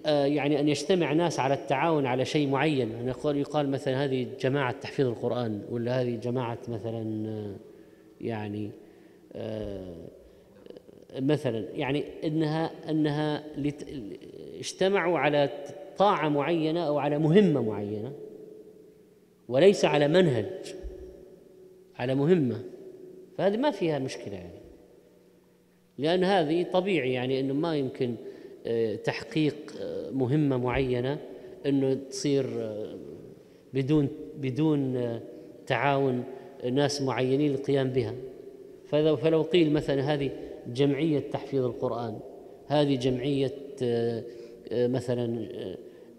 آه، يعني أن يجتمع ناس على التعاون على شيء معين. يعني يقال يقال مثلا هذه جماعة تحفيظ القرآن ولا هذه جماعة مثلا آه، يعني آه، مثلا يعني انها إنها اجتمعوا على طاعة معينة أو على مهمة معينة. وليس على منهج على مهمة. فهذه ما فيها مشكلة يعني. لأن هذه طبيعي يعني إنه ما يمكن آه، تحقيق آه، مهمة معينة إنه تصير آه، بدون بدون تعاون ناس معينين للقيام بها. فلو قيل مثلا هذه جمعية تحفيظ القرآن هذه جمعية مثلا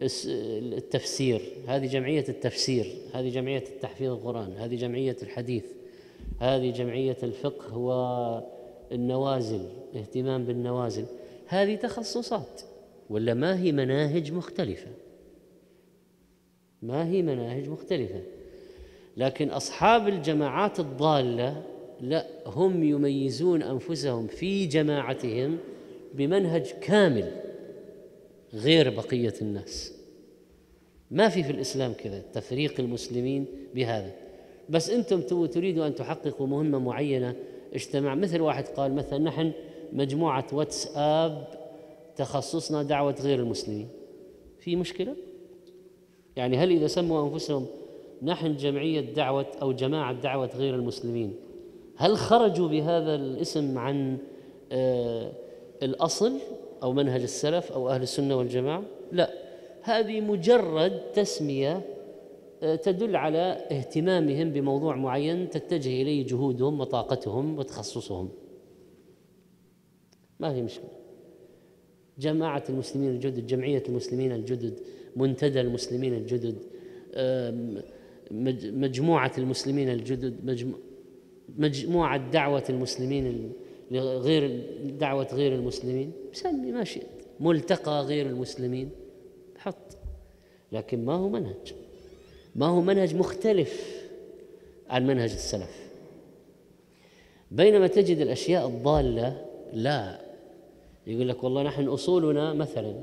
التفسير هذه جمعية التفسير هذه جمعية التحفيظ القرآن هذه جمعية الحديث هذه جمعية الفقه والنوازل اهتمام بالنوازل. هذه تخصصات ولا ما هي مناهج مختلفة؟ ما هي مناهج مختلفة. لكن أصحاب الجماعات الضالة لا هم يميزون أنفسهم في جماعتهم بمنهج كامل. غير بقية الناس. ما في في الإسلام كذا تفريق المسلمين بهذا. بس أنتم تريدوا أن تحققوا مهمة معينة. اجتماع مثل واحد قال مثلا نحن مجموعة واتساب تخصصنا دعوة غير المسلمين. في مشكلة؟ يعني هل إذا سموا أنفسهم نحن جمعية دعوة أو جماعة دعوة غير المسلمين هل خرجوا بهذا الاسم عن آه الأصل؟ أو منهج السلف أو أهل السنة والجماعة؟ لا. هذه مجرد تسمية آه تدل على اهتمامهم بموضوع معين تتجه إليه جهودهم وطاقتهم وتخصصهم. ما في مشكلة. جماعة المسلمين الجدد جمعية المسلمين الجدد منتدى المسلمين الجدد مجموعة المسلمين الجدد مجموعة دعوة المسلمين غير دعوة غير المسلمين سمي ما شئت ملتقى غير المسلمين حط لكن ما هو منهج. ما هو منهج مختلف عن منهج السلف. بينما تجد الأشياء الضالة لا. يقول لك والله نحن أصولنا مثلا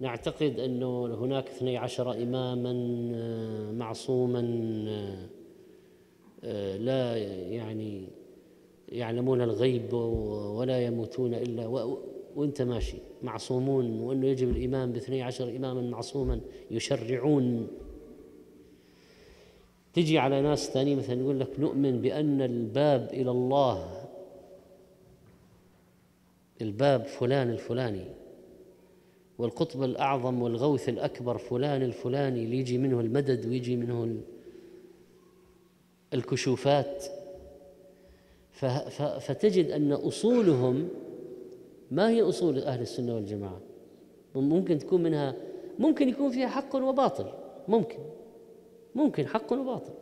نعتقد أنه هناك اثني عشر إماما آه، معصوما آه، آه، لا يعني يعلمون الغيب ولا يموتون إلا وانت ماشي معصومون وأنه يجب الإيمان باثني عشر إماما معصوما يشرعون. تجي على ناس ثانيين مثلا يقول لك نؤمن بأن الباب إلى الله الباب فلان الفلاني والقطب الأعظم والغوث الأكبر فلان الفلاني اللي يجي منه المدد ويجي منه الكشوفات. فتجد أن أصولهم ما هي أصول أهل السنة والجماعة؟ ممكن تكون منها ممكن يكون فيها حق وباطل ممكن ممكن حق وباطل.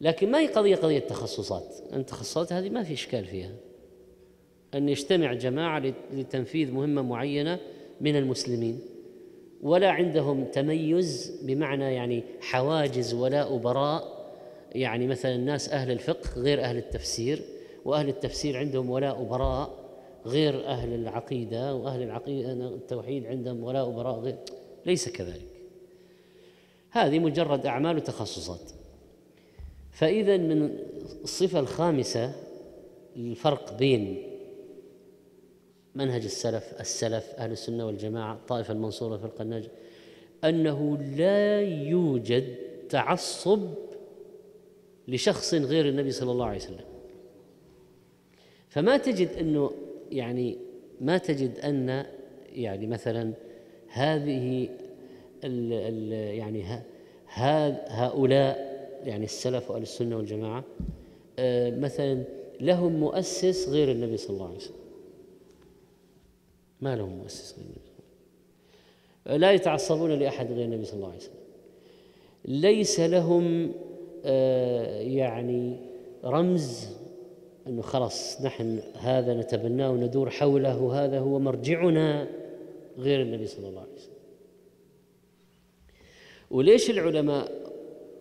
لكن ما هي قضية قضية تخصصات؟ التخصصات هذه ما في إشكال فيها. أن يجتمع جماعة لتنفيذ مهمة معينة من المسلمين. ولا عندهم تميز بمعنى يعني حواجز ولاء براء يعني مثلا الناس أهل الفقه غير أهل التفسير. وأهل التفسير عندهم ولاء براء غير أهل العقيدة وأهل العقيدة التوحيد عندهم ولاء براء غير ليس كذلك. هذه مجرد أعمال وتخصصات. فإذا من الصفة الخامسة الفرق بين منهج السلف السلف أهل السنة والجماعة الطائفة المنصورة في القناج أنه لا يوجد تعصب لشخص غير النبي صلى الله عليه وسلم. فما تجد أنه يعني ما تجد أن يعني مثلا هذه ال ال يعني هؤلاء يعني السلف وأهل السنة والجماعة آه، مثلا لهم مؤسس غير النبي صلى الله عليه وسلم. ما لهم مؤسس غير النبي لا يتعصبون لأحد غير النبي صلى الله عليه وسلم. ليس لهم آه، يعني رمز انه خلاص نحن هذا نتبناه وندور حوله وهذا هو مرجعنا غير النبي صلى الله عليه وسلم. وليش العلماء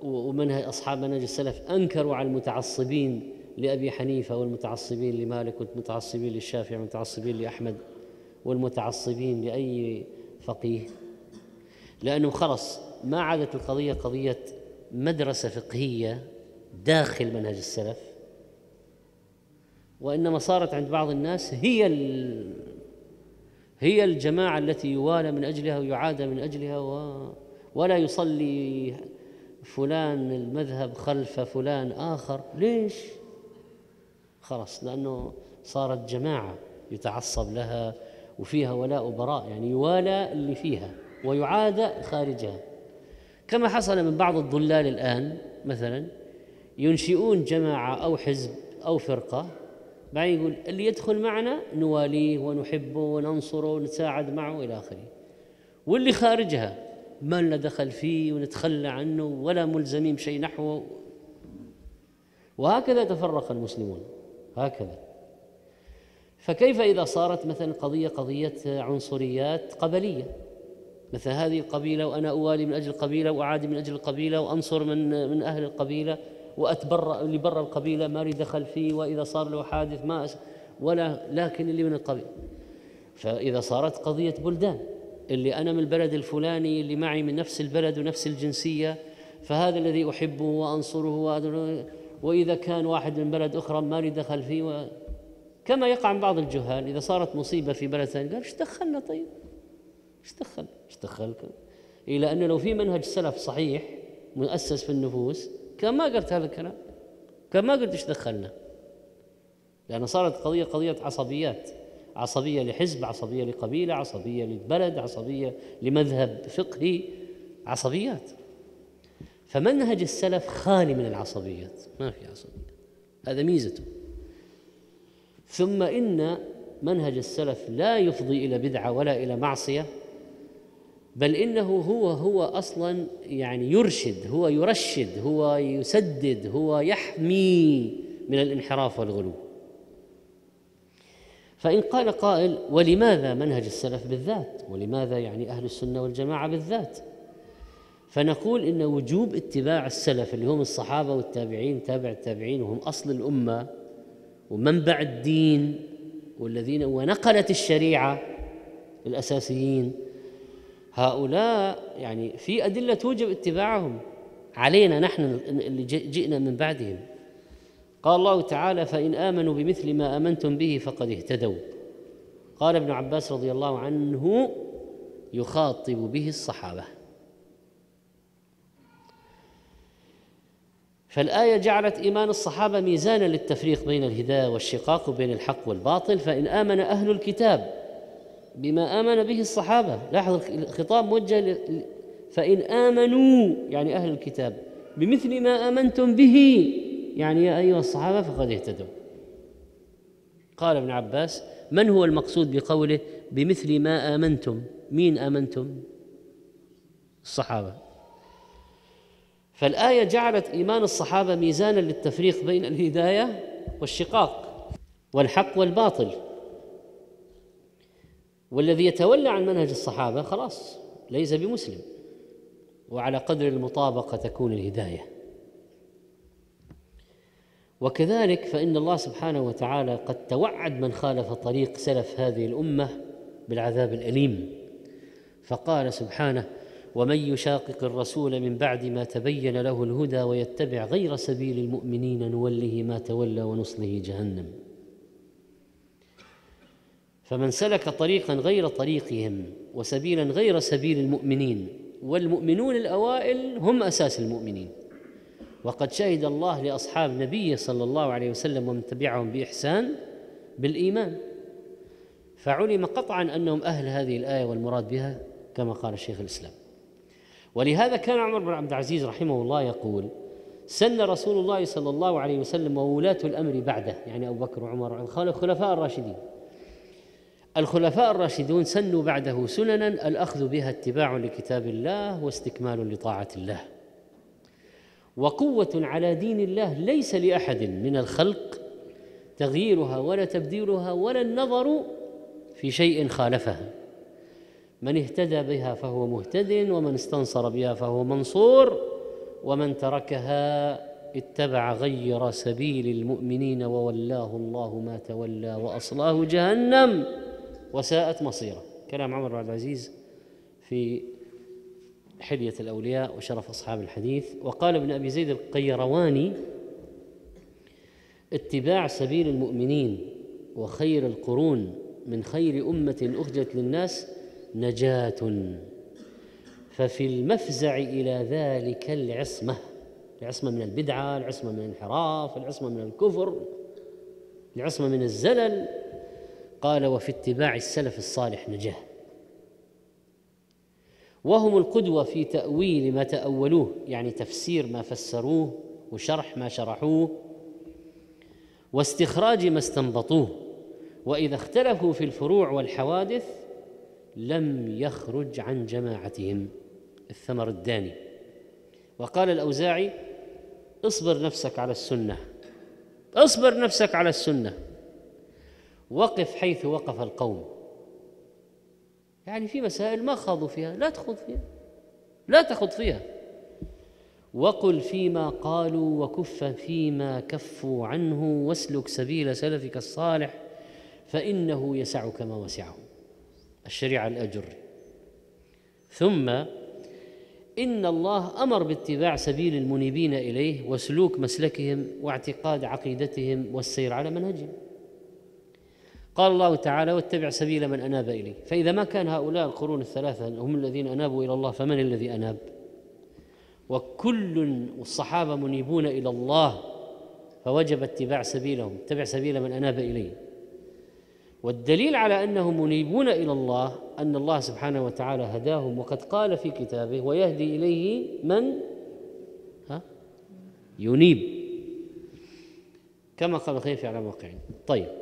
ومنها أصحاب منهج السلف أنكروا على المتعصبين لأبي حنيفة والمتعصبين لمالك والمتعصبين للشافعي والمتعصبين لأحمد والمتعصبين لأي فقيه؟ لأنه خلص ما عادت القضية قضية مدرسة فقهية داخل منهج السلف. وإنما صارت عند بعض الناس هي هي الجماعة التي يوالى من أجلها ويعادى من أجلها و ولا يصلي فلان المذهب خلف فلان آخر ليش؟ خلاص لأنه صارت جماعة يتعصب لها وفيها ولاء وبراء يعني يوالى اللي فيها ويعادى خارجها كما حصل من بعض الضلال الآن مثلا ينشئون جماعة أو حزب أو فرقة بعدين يقول اللي يدخل معنا نواليه ونحبه وننصره ونتساعد معه إلى آخره. واللي خارجها ما لنا دخل فيه ونتخلى عنه ولا ملزمين بشيء نحوه. وهكذا تفرق المسلمون هكذا. فكيف إذا صارت مثلا قضية قضية عنصريات قبلية؟ مثل هذه القبيلة وأنا أوالي من أجل القبيلة وأعادي من أجل القبيلة وأنصر من من أهل القبيلة. وأتبرأ اللي برا القبيلة ما لي دخل فيه وإذا صار له حادث ما أس ولا لكن اللي من القبيلة. فإذا صارت قضية بلدان اللي أنا من البلد الفلاني اللي معي من نفس البلد ونفس الجنسية فهذا الذي أحبه وأنصره وإذا كان واحد من بلد أخرى ما لي دخل فيه و... كما يقع من بعض الجهال إذا صارت مصيبة في بلد ثاني قال إيش دخلنا طيب؟ إيش دخل؟ إيش دخلك إلى أنه لو في منهج سلف صحيح مؤسس في النفوس كان ما قلت هذا الكلام. كان ما قلت إيش دخلنا. لأن صارت قضية قضية عصبيات. عصبية لحزب عصبية لقبيلة عصبية لبلد عصبية لمذهب فقهي. عصبيات. فمنهج السلف خالي من العصبيات. ما في عصبية. هذا ميزته. ثم إن منهج السلف لا يفضي إلى بدعة ولا إلى معصية. بل إنه هو هو أصلا يعني يرشد هو يرشد هو يسدد هو يحمي من الانحراف والغلو. فإن قال قائل ولماذا منهج السلف بالذات؟ ولماذا يعني أهل السنة والجماعة بالذات؟ فنقول إن وجوب اتباع السلف اللي هم الصحابة والتابعين تابع التابعين وهم أصل الأمة ومنبع الدين والذين ونقلت الشريعة الأساسيين هؤلاء يعني في أدلة توجب اتباعهم. علينا نحن اللي جئنا من بعدهم. قال الله تعالى فإن آمنوا بمثل ما آمنتم به فقد اهتدوا. قال ابن عباس رضي الله عنه يخاطب به الصحابة. فالآية جعلت إيمان الصحابة ميزانا للتفريق بين الهداية والشقاق وبين الحق والباطل. فإن آمن أهل الكتاب بما آمن به الصحابة. لاحظ الخطاب موجه فإن آمنوا يعني أهل الكتاب بمثل ما آمنتم به يعني يا أيها الصحابة فقد اهتدوا. قال ابن عباس من هو المقصود بقوله بمثل ما آمنتم؟ مين آمنتم؟ الصحابة. فالآية جعلت إيمان الصحابة ميزانا للتفريق بين الهداية والشقاق والحق والباطل. والذي يتولى عن منهج الصحابة خلاص ليس بمسلم. وعلى قدر المطابقة تكون الهداية. وكذلك فإن الله سبحانه وتعالى قد توعد من خالف طريق سلف هذه الأمة بالعذاب الأليم. فقال سبحانه ومن يشاقق الرسول من بعد ما تبين له الهدى ويتبع غير سبيل المؤمنين نوله ما تولى ونصله جهنم. فمن سلك طريقا غير طريقهم وسبيلا غير سبيل المؤمنين والمؤمنون الأوائل هم أساس المؤمنين. وقد شهد الله لأصحاب نبيه صلى الله عليه وسلم ومن تبعهم بإحسان بالإيمان. فعلم قطعا أنهم أهل هذه الآية والمراد بها كما قال الشيخ الإسلام. ولهذا كان عمر بن عبد العزيز رحمه الله يقول سن رسول الله صلى الله عليه وسلم وولاة الأمر بعده يعني أبو بكر وعمر الخلفاء الراشدين. الخلفاء الراشدون سنوا بعده سننا الأخذ بها اتباع لكتاب الله واستكمال لطاعة الله. وقوة على دين الله ليس لأحد من الخلق تغييرها ولا تبديلها ولا النظر في شيء خالفها. من اهتدى بها فهو مهتد ومن استنصر بها فهو منصور ومن تركها اتبع غير سبيل المؤمنين وولاه الله ما تولى وأصلاه جهنم. وساءت مصيره. كلام عمر بن عبد العزيز في حلية الأولياء وشرف أصحاب الحديث. وقال ابن أبي زيد القيرواني اتباع سبيل المؤمنين وخير القرون من خير أمة أخرجت للناس نجاة. ففي المفزع إلى ذلك العصمة العصمة من البدعة العصمة من الانحراف العصمة من الكفر العصمة من الزلل قال وفي اتباع السلف الصالح نجاه وهم القدوة في تأويل ما تأولوه يعني تفسير ما فسروه وشرح ما شرحوه واستخراج ما استنبطوه. وإذا اختلفوا في الفروع والحوادث لم يخرج عن جماعتهم. الثمر الداني. وقال الأوزاعي اصبر نفسك على السنة. اصبر نفسك على السنة. وقف حيث وقف القوم. يعني في مسائل ما خاضوا فيها لا تخوض فيها. لا تخوض فيها. وقل فيما قالوا وكف فيما كفوا عنه واسلك سبيل سلفك الصالح فإنه يسعك ما وسعه. الشريعة الأجر. ثم إن الله أمر باتباع سبيل المنيبين إليه وسلوك مسلكهم واعتقاد عقيدتهم والسير على منهجهم. قال الله تعالى واتبع سبيل من أناب اليه فإذا ما كان هؤلاء القرون الثلاثة هم الذين أنابوا إلى الله فمن الذي أناب؟ وكل الصحابة منيبون إلى الله فوجب اتباع سبيلهم. اتبع سبيل من أناب إليه. والدليل على أنهم منيبون إلى الله أن الله سبحانه وتعالى هداهم. وقد قال في كتابه ويهدي إليه من؟ ها؟ ينيب. كما قال الخير على موقعين. طيب.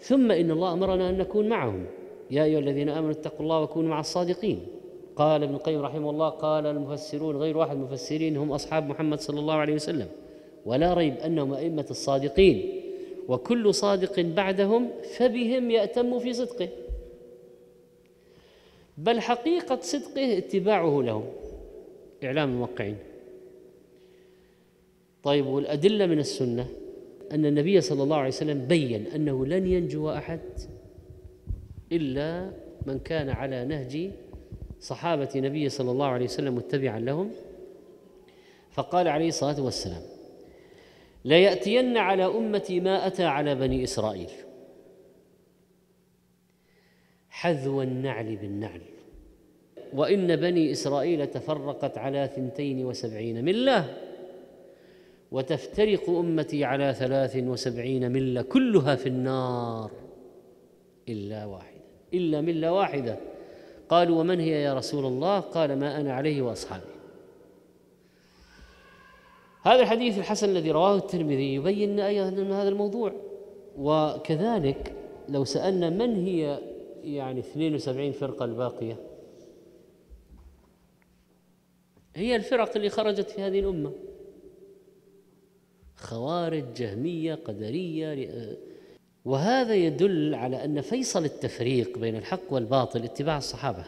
ثم إن الله أمرنا أن نكون معهم. يا أيها الذين آمنوا اتقوا الله وكونوا مع الصادقين. قال ابن القيم رحمه الله قال المفسرون غير واحد المفسرين هم أصحاب محمد صلى الله عليه وسلم. ولا ريب أنهم أئمة الصادقين. وكل صادق بعدهم فبهم يأتم في صدقه. بل حقيقة صدقه اتباعه لهم. إعلام الموقعين. طيب والأدلة من السنة. أن النبي صلى الله عليه وسلم بين أنه لن ينجو أحد إلا من كان على نهج صحابة نبي صلى الله عليه وسلم متبعا لهم. فقال عليه الصلاة والسلام ليأتين على أمتي ما أتى على بني إسرائيل. حذو النعل بالنعل. وإن بني إسرائيل تفرقت على ثنتين وسبعين ملة وتفترق أمتي على ثلاث وسبعين ملة كلها في النار إلا واحدة إلا ملة واحدة. قالوا ومن هي يا رسول الله؟ قال ما أنا عليه وأصحابي. هذا الحديث الحسن الذي رواه الترمذي يبين أيضا هذا الموضوع. وكذلك لو سألنا من هي يعني 72 فرقة الباقية؟ هي الفرق اللي خرجت في هذه الأمة. خوارج جهمية قدرية وهذا يدل على أن فيصل التفريق بين الحق والباطل اتباع الصحابة.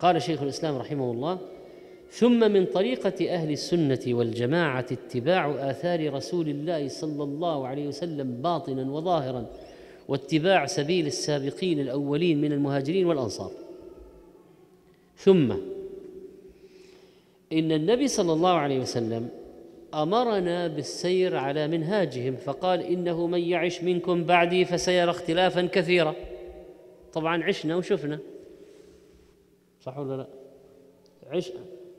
قال شيخ الإسلام رحمه الله ثم من طريقة أهل السنة والجماعة اتباع آثار رسول الله صلى الله عليه وسلم باطنا وظاهرا واتباع سبيل السابقين الأولين من المهاجرين والأنصار. ثم إن النبي صلى الله عليه وسلم أمرنا بالسير على منهاجهم فقال إنه من يعش منكم بعدي فسيرى اختلافا كثيرا. طبعا عشنا وشفنا. صح ولا لا؟ عش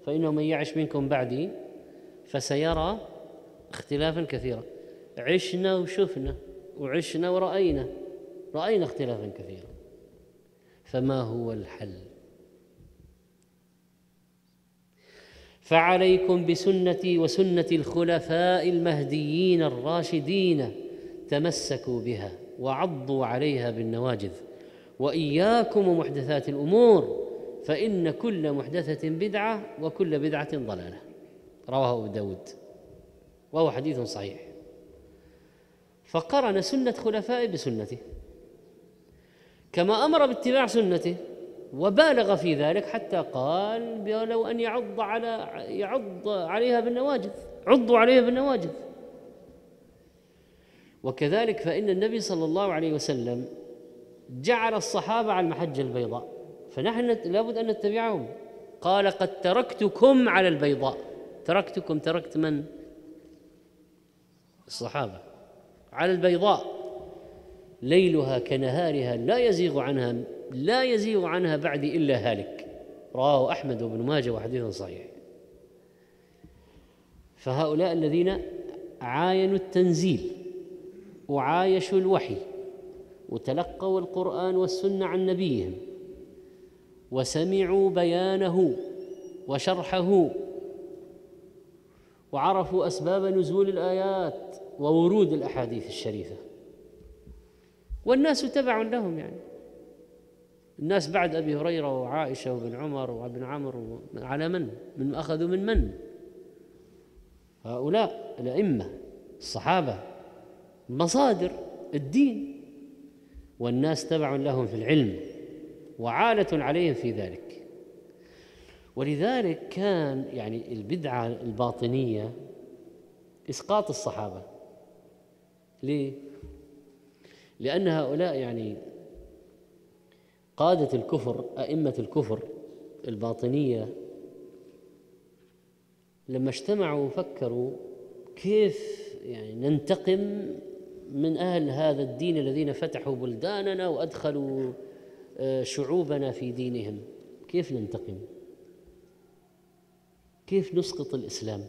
فإنه من يعش منكم بعدي فسيرى اختلافا كثيرا. عشنا وشفنا وعشنا ورأينا رأينا اختلافا كثيرا. فما هو الحل؟ فعليكم بسنتي وسنة الخلفاء المهديين الراشدين تمسكوا بها وعضوا عليها بالنواجذ. وإياكم ومحدثات الأمور فإن كل محدثة بدعة وكل بدعة ضلالة. رواه أبو داود. وهو حديث صحيح. فقرن سنة خلفائه بسنته. كما أمر باتباع سنته وبالغ في ذلك حتى قال لو أن يعض على يعض عليها بالنواجذ عضوا عليها بالنواجذ. وكذلك فإن النبي صلى الله عليه وسلم جعل الصحابة على المحجة البيضاء فنحن لابد أن نتبعهم. قال قد تركتكم على البيضاء. تركتكم تركت من؟ الصحابة. على البيضاء. ليلها كنهارها لا يزيغ عنها لا يزيغ عنها بعدي إلا هالك. رواه أحمد وابن ماجه وحديث صحيح. فهؤلاء الذين عاينوا التنزيل وعايشوا الوحي وتلقوا القرآن والسنة عن نبيهم وسمعوا بيانه وشرحه وعرفوا أسباب نزول الآيات وورود الأحاديث الشريفة. والناس تبع لهم يعني. الناس بعد أبي هريرة وعائشة وابن عمر وابن عمرو على من؟ من أخذوا من من؟ هؤلاء الأئمة الصحابة مصادر الدين والناس تبع لهم في العلم وعالة عليهم في ذلك ولذلك كان يعني البدعة الباطنية إسقاط الصحابة ليه؟ لأن هؤلاء يعني قادة الكفر أئمة الكفر الباطنية لما اجتمعوا وفكروا كيف يعني ننتقم من أهل هذا الدين الذين فتحوا بلداننا وأدخلوا آه، شعوبنا في دينهم؟ كيف ننتقم؟ كيف نسقط الإسلام؟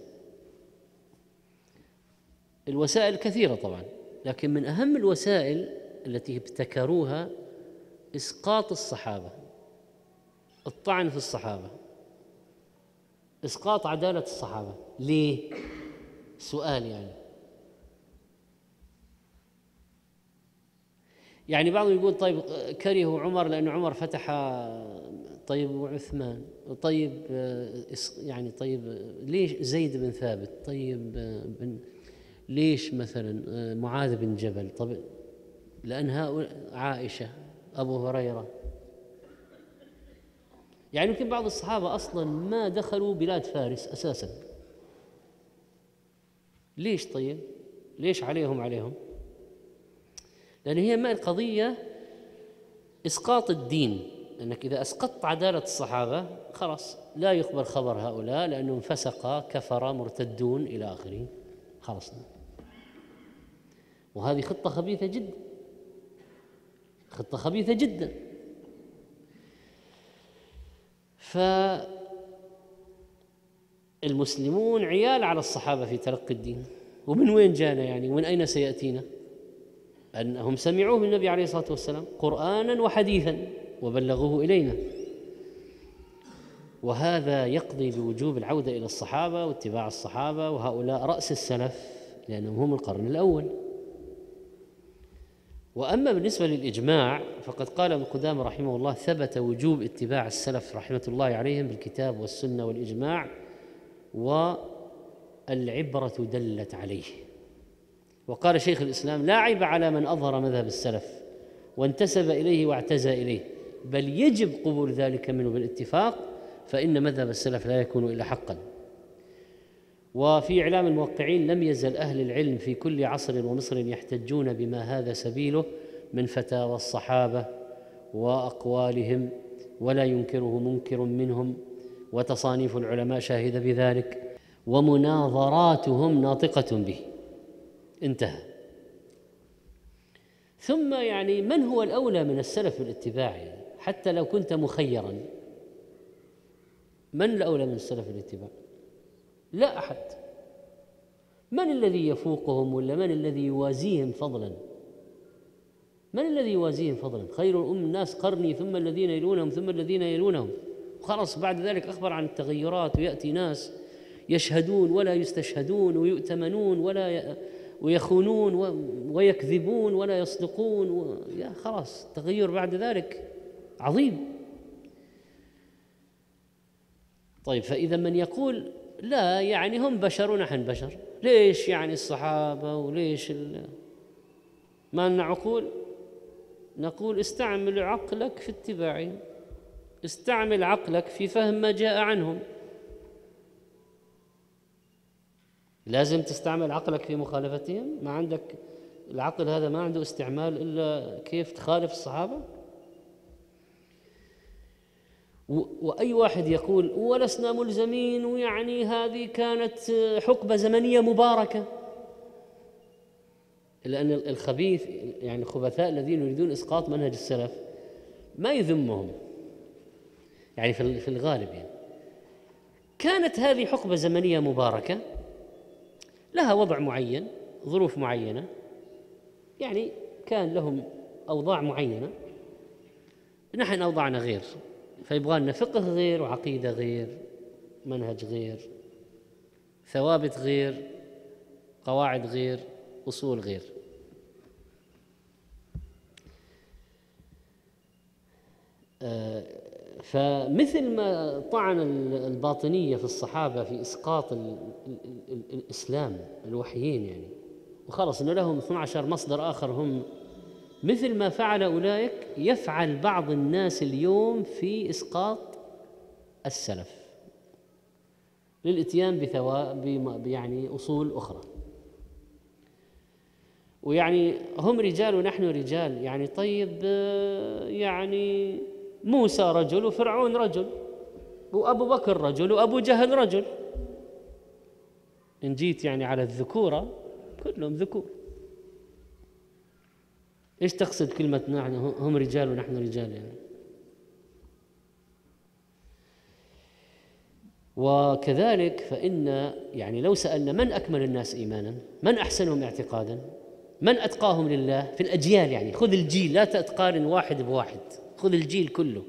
الوسائل كثيرة طبعا لكن من أهم الوسائل التي ابتكروها إسقاط الصحابة الطعن في الصحابة إسقاط عدالة الصحابة. ليه؟ سؤال يعني. يعني بعضهم يقول طيب كرهوا عمر لأن عمر فتح طيب وعثمان طيب يعني طيب ليش زيد بن ثابت؟ طيب بن ليش مثلا معاذ بن جبل؟ طيب لأن هؤلاء عائشة أبو هريرة. يعني يمكن بعض الصحابة أصلا ما دخلوا بلاد فارس أساسا. ليش طيب؟ ليش عليهم عليهم؟ لأن هي ما القضية إسقاط الدين. أنك إذا أسقطت عدالة الصحابة خلاص لا يقبل خبر هؤلاء لأنهم فسقا كفر مرتدون إلى آخره. خلصنا وهذه خطة خبيثة جدا. خطة خبيثة جدا. فالمسلمون عيال على الصحابة في تلقي الدين. ومن وين جانا يعني؟ ومن أين سيأتينا؟ أنهم سمعوه من النبي عليه الصلاة والسلام قرآنا وحديثا وبلغوه إلينا. وهذا يقضي بوجوب العودة إلى الصحابة واتباع الصحابة وهؤلاء رأس السلف لأنهم هم القرن الأول. وأما بالنسبة للإجماع فقد قال ابن قدامة رحمه الله ثبت وجوب اتباع السلف رحمة الله عليهم بالكتاب والسنة والإجماع والعبرة دلت عليه. وقال شيخ الإسلام لا عيب على من أظهر مذهب السلف وانتسب إليه واعتزى إليه بل يجب قبول ذلك منه بالاتفاق فإن مذهب السلف لا يكون إلا حقا. وفي إعلام الموقعين لم يزل أهل العلم في كل عصر ومصر يحتجون بما هذا سبيله من فتاوى الصحابة وأقوالهم ولا ينكره منكر منهم وتصانيف العلماء شاهدة بذلك ومناظراتهم ناطقة به. انتهى. ثم يعني من هو الأولى من السلف بالاتباع يعني حتى لو كنت مخيرا من الأولى من السلف بالاتباع لا أحد. من الذي يفوقهم ولا من الذي يوازيهم فضلا؟ من الذي يوازيهم فضلا؟ خير الأم الناس قرني ثم الذين يلونهم ثم الذين يلونهم. خلاص بعد ذلك أخبر عن التغيرات ويأتي ناس يشهدون ولا يستشهدون ويؤتمنون ولا ويخونون ويكذبون ولا يصدقون و... يا خلاص التغير بعد ذلك. عظيم. طيب فإذا من يقول لا يعني هم بشر ونحن بشر. ليش يعني الصحابة وليش. ما لنا عقول؟ نقول استعمل عقلك في اتباعهم استعمل عقلك في فهم ما جاء عنهم. لازم تستعمل عقلك في مخالفتهم. ما عندك العقل هذا ما عنده استعمال إلا كيف تخالف الصحابة؟ وأي واحد يقول ولسنا ملزمين ويعني هذه كانت حقبة زمنية مباركة. لأن الخبيث يعني الخبثاء الذين يريدون إسقاط منهج السلف ما يذمهم. يعني في الغالب يعني. كانت هذه حقبة زمنية مباركة لها وضع معين ظروف معينة. يعني كان لهم أوضاع معينة. نحن أوضاعنا غير. فيبغى لنا فقه غير وعقيدة غير منهج غير ثوابت غير قواعد غير أصول غير. آه، فمثل ما طعن الباطنية في الصحابة في إسقاط الإسلام الوحيين يعني. وخلص إنه لهم 12 مصدر آخر هم مثل ما فعل أولئك يفعل بعض الناس اليوم في إسقاط السلف للإتيان بثواب يعني أصول أخرى. ويعني هم رجال ونحن رجال. يعني طيب يعني موسى رجل وفرعون رجل وأبو بكر رجل وأبو جهل رجل. إن جيت يعني على الذكورة كلهم ذكور. إيش تقصد كلمة نحن؟ هم رجال ونحن رجال يعني. وكذلك فإن يعني لو سألنا من أكمل الناس إيمانا؟ من أحسنهم اعتقادا؟ من أتقاهم لله؟ في الأجيال يعني. خذ الجيل لا تقارن واحد بواحد. خذ الجيل كله.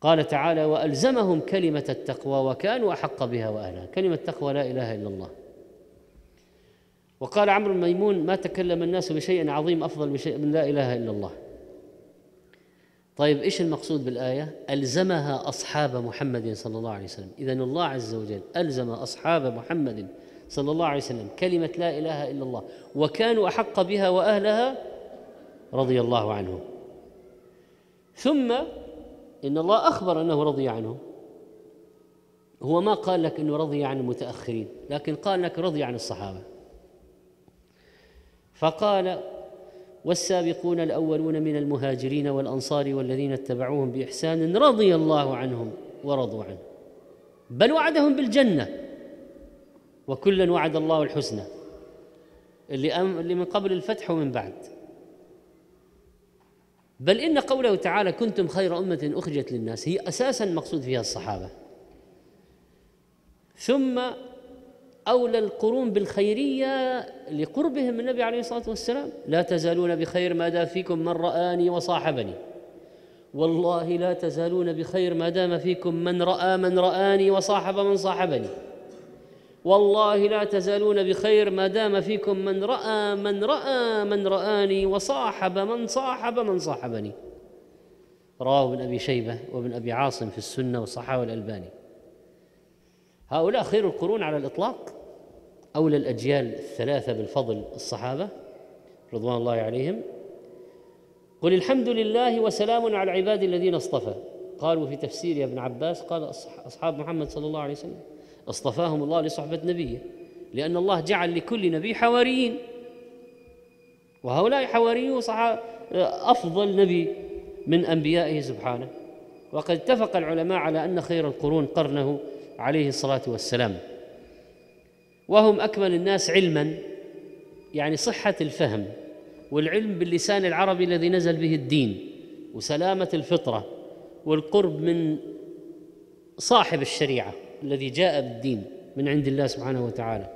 قال تعالى وألزمهم كلمة التقوى وكانوا أحق بها وأهلها. كلمة التقوى لا إله إلا الله. وقال عمرو الميمون ما تكلم الناس بشيء عظيم أفضل بشيء من لا إله إلا الله. طيب إيش المقصود بالآية؟ ألزمها أصحاب محمد صلى الله عليه وسلم. اذا الله عز وجل ألزم أصحاب محمد صلى الله عليه وسلم كلمة لا إله إلا الله وكانوا أحق بها وأهلها رضي الله عنهم. ثم إن الله أخبر أنه رضي عنهم. هو ما قال لك إنه رضي عن المتأخرين لكن قال لك رضي عن الصحابة. فقال والسابقون الأولون من المهاجرين والأنصار والذين اتبعوهم بإحسان رضي الله عنهم ورضوا عنه بل وعدهم بالجنة وكلا وعد الله الحسنى اللي اللي من قبل الفتح ومن بعد. بل إن قوله تعالى كنتم خير أمة أخرجت للناس هي أساسا مقصود فيها الصحابة. ثم أولى القرون بالخيرية لقربهم من النبي عليه الصلاة والسلام. لا تزالون بخير ما دام فيكم من رآني وصاحبني. والله لا تزالون بخير ما دام فيكم من رأى من رآني وصاحب من صاحبني. والله لا تزالون بخير ما دام فيكم من رأى من رأى من رآني وصاحب من صاحب من صاحبني. رواه ابن أبي شيبة وابن أبي عاصم في السنة والصحابة الألباني هؤلاء خير القرون على الإطلاق. أولى الأجيال الثلاثة بالفضل الصحابة رضوان الله عليهم. قل الحمد لله وسلام على العباد الذين اصطفى. قالوا في تفسير يا ابن عباس قال أصحاب محمد صلى الله عليه وسلم اصطفاهم الله لصحبة نبيه لأن الله جعل لكل نبي حواريين. وهؤلاء حواريون أفضل نبي من أنبيائه سبحانه. وقد اتفق العلماء على أن خير القرون قرنه عليه الصلاة والسلام. وهم أكمل الناس علما يعني صحة الفهم والعلم باللسان العربي الذي نزل به الدين وسلامة الفطرة والقرب من صاحب الشريعة الذي جاء بالدين من عند الله سبحانه وتعالى.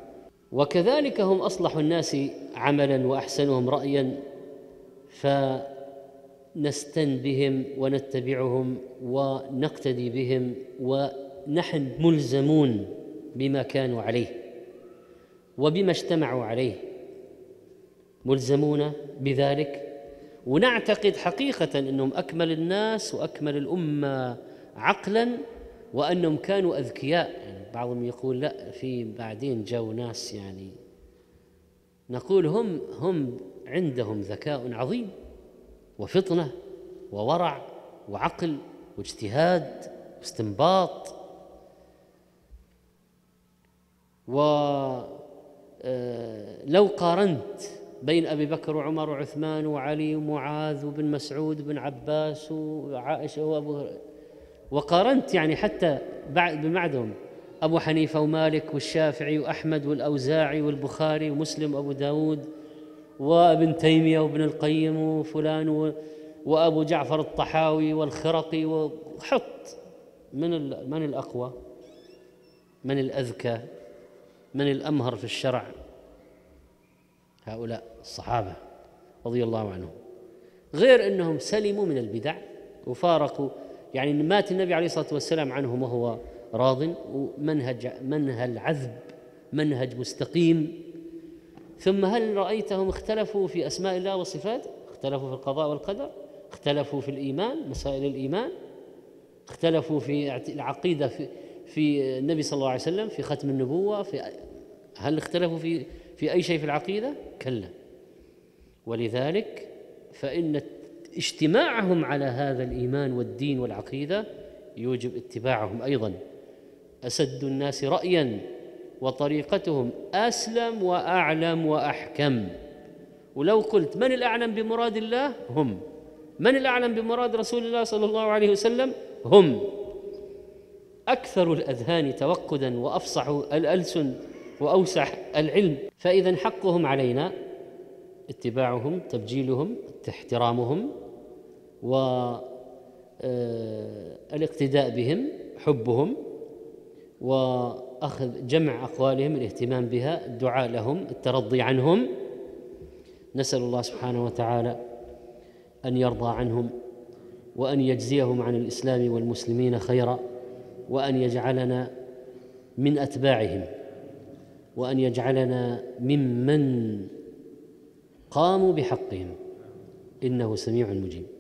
وكذلك هم أصلح الناس عملا وأحسنهم رايا فنستن بهم ونتبعهم ونقتدي بهم ونحن ملزمون بما كانوا عليه. وبما اجتمعوا عليه. ملزمون بذلك؟ ونعتقد حقيقة أنهم أكمل الناس وأكمل الأمة عقلا وأنهم كانوا أذكياء. يعني بعضهم يقول لا في بعدين جو ناس يعني نقول هم هم عندهم ذكاء عظيم وفطنة وورع وعقل واجتهاد واستنباط. ولو آه، قارنت بين أبي بكر وعمر وعثمان وعلي ومعاذ وبن مسعود وبن عباس وعائشة وأبو وقارنت يعني حتى بعد بمعدهم أبو حنيفة ومالك والشافعي وأحمد والأوزاعي والبخاري ومسلم وأبو داود وابن تيمية وابن القيم وفلان وأبو جعفر الطحاوي والخرقي وحط من من الأقوى من الأذكى. من الأمهر في الشرع؟ هؤلاء الصحابة رضي الله عنهم. غير أنهم سلموا من البدع وفارقوا يعني مات النبي عليه الصلاة والسلام عنهم وهو راض ومنهج منهج عذب منهج مستقيم. ثم هل رأيتهم اختلفوا في أسماء الله وصفاته اختلفوا في القضاء والقدر؟ اختلفوا في الإيمان مسائل الإيمان؟ اختلفوا في العقيدة في, في النبي صلى الله عليه وسلم في ختم النبوة في هل اختلفوا في في أي شيء في العقيدة؟ كلا. ولذلك فإن اجتماعهم على هذا الإيمان والدين والعقيدة يوجب اتباعهم أيضا. أسد الناس رأيا وطريقتهم أسلم وأعلم وأحكم. ولو قلت من الأعلم بمراد الله؟ هم. من الأعلم بمراد رسول الله صلى الله عليه وسلم؟ هم. أكثر الأذهان توقدا وأفصح الألسن وأوسع العلم. فإذا حقهم علينا اتباعهم تبجيلهم احترامهم والاقتداء بهم حبهم وأخذ جمع أقوالهم الاهتمام بها الدعاء لهم الترضي عنهم. نسأل الله سبحانه وتعالى أن يرضى عنهم وأن يجزيهم عن الإسلام والمسلمين خيرا. وأن يجعلنا من أتباعهم وأن يجعلنا ممن قاموا بحقهم. إنه سميع مجيب.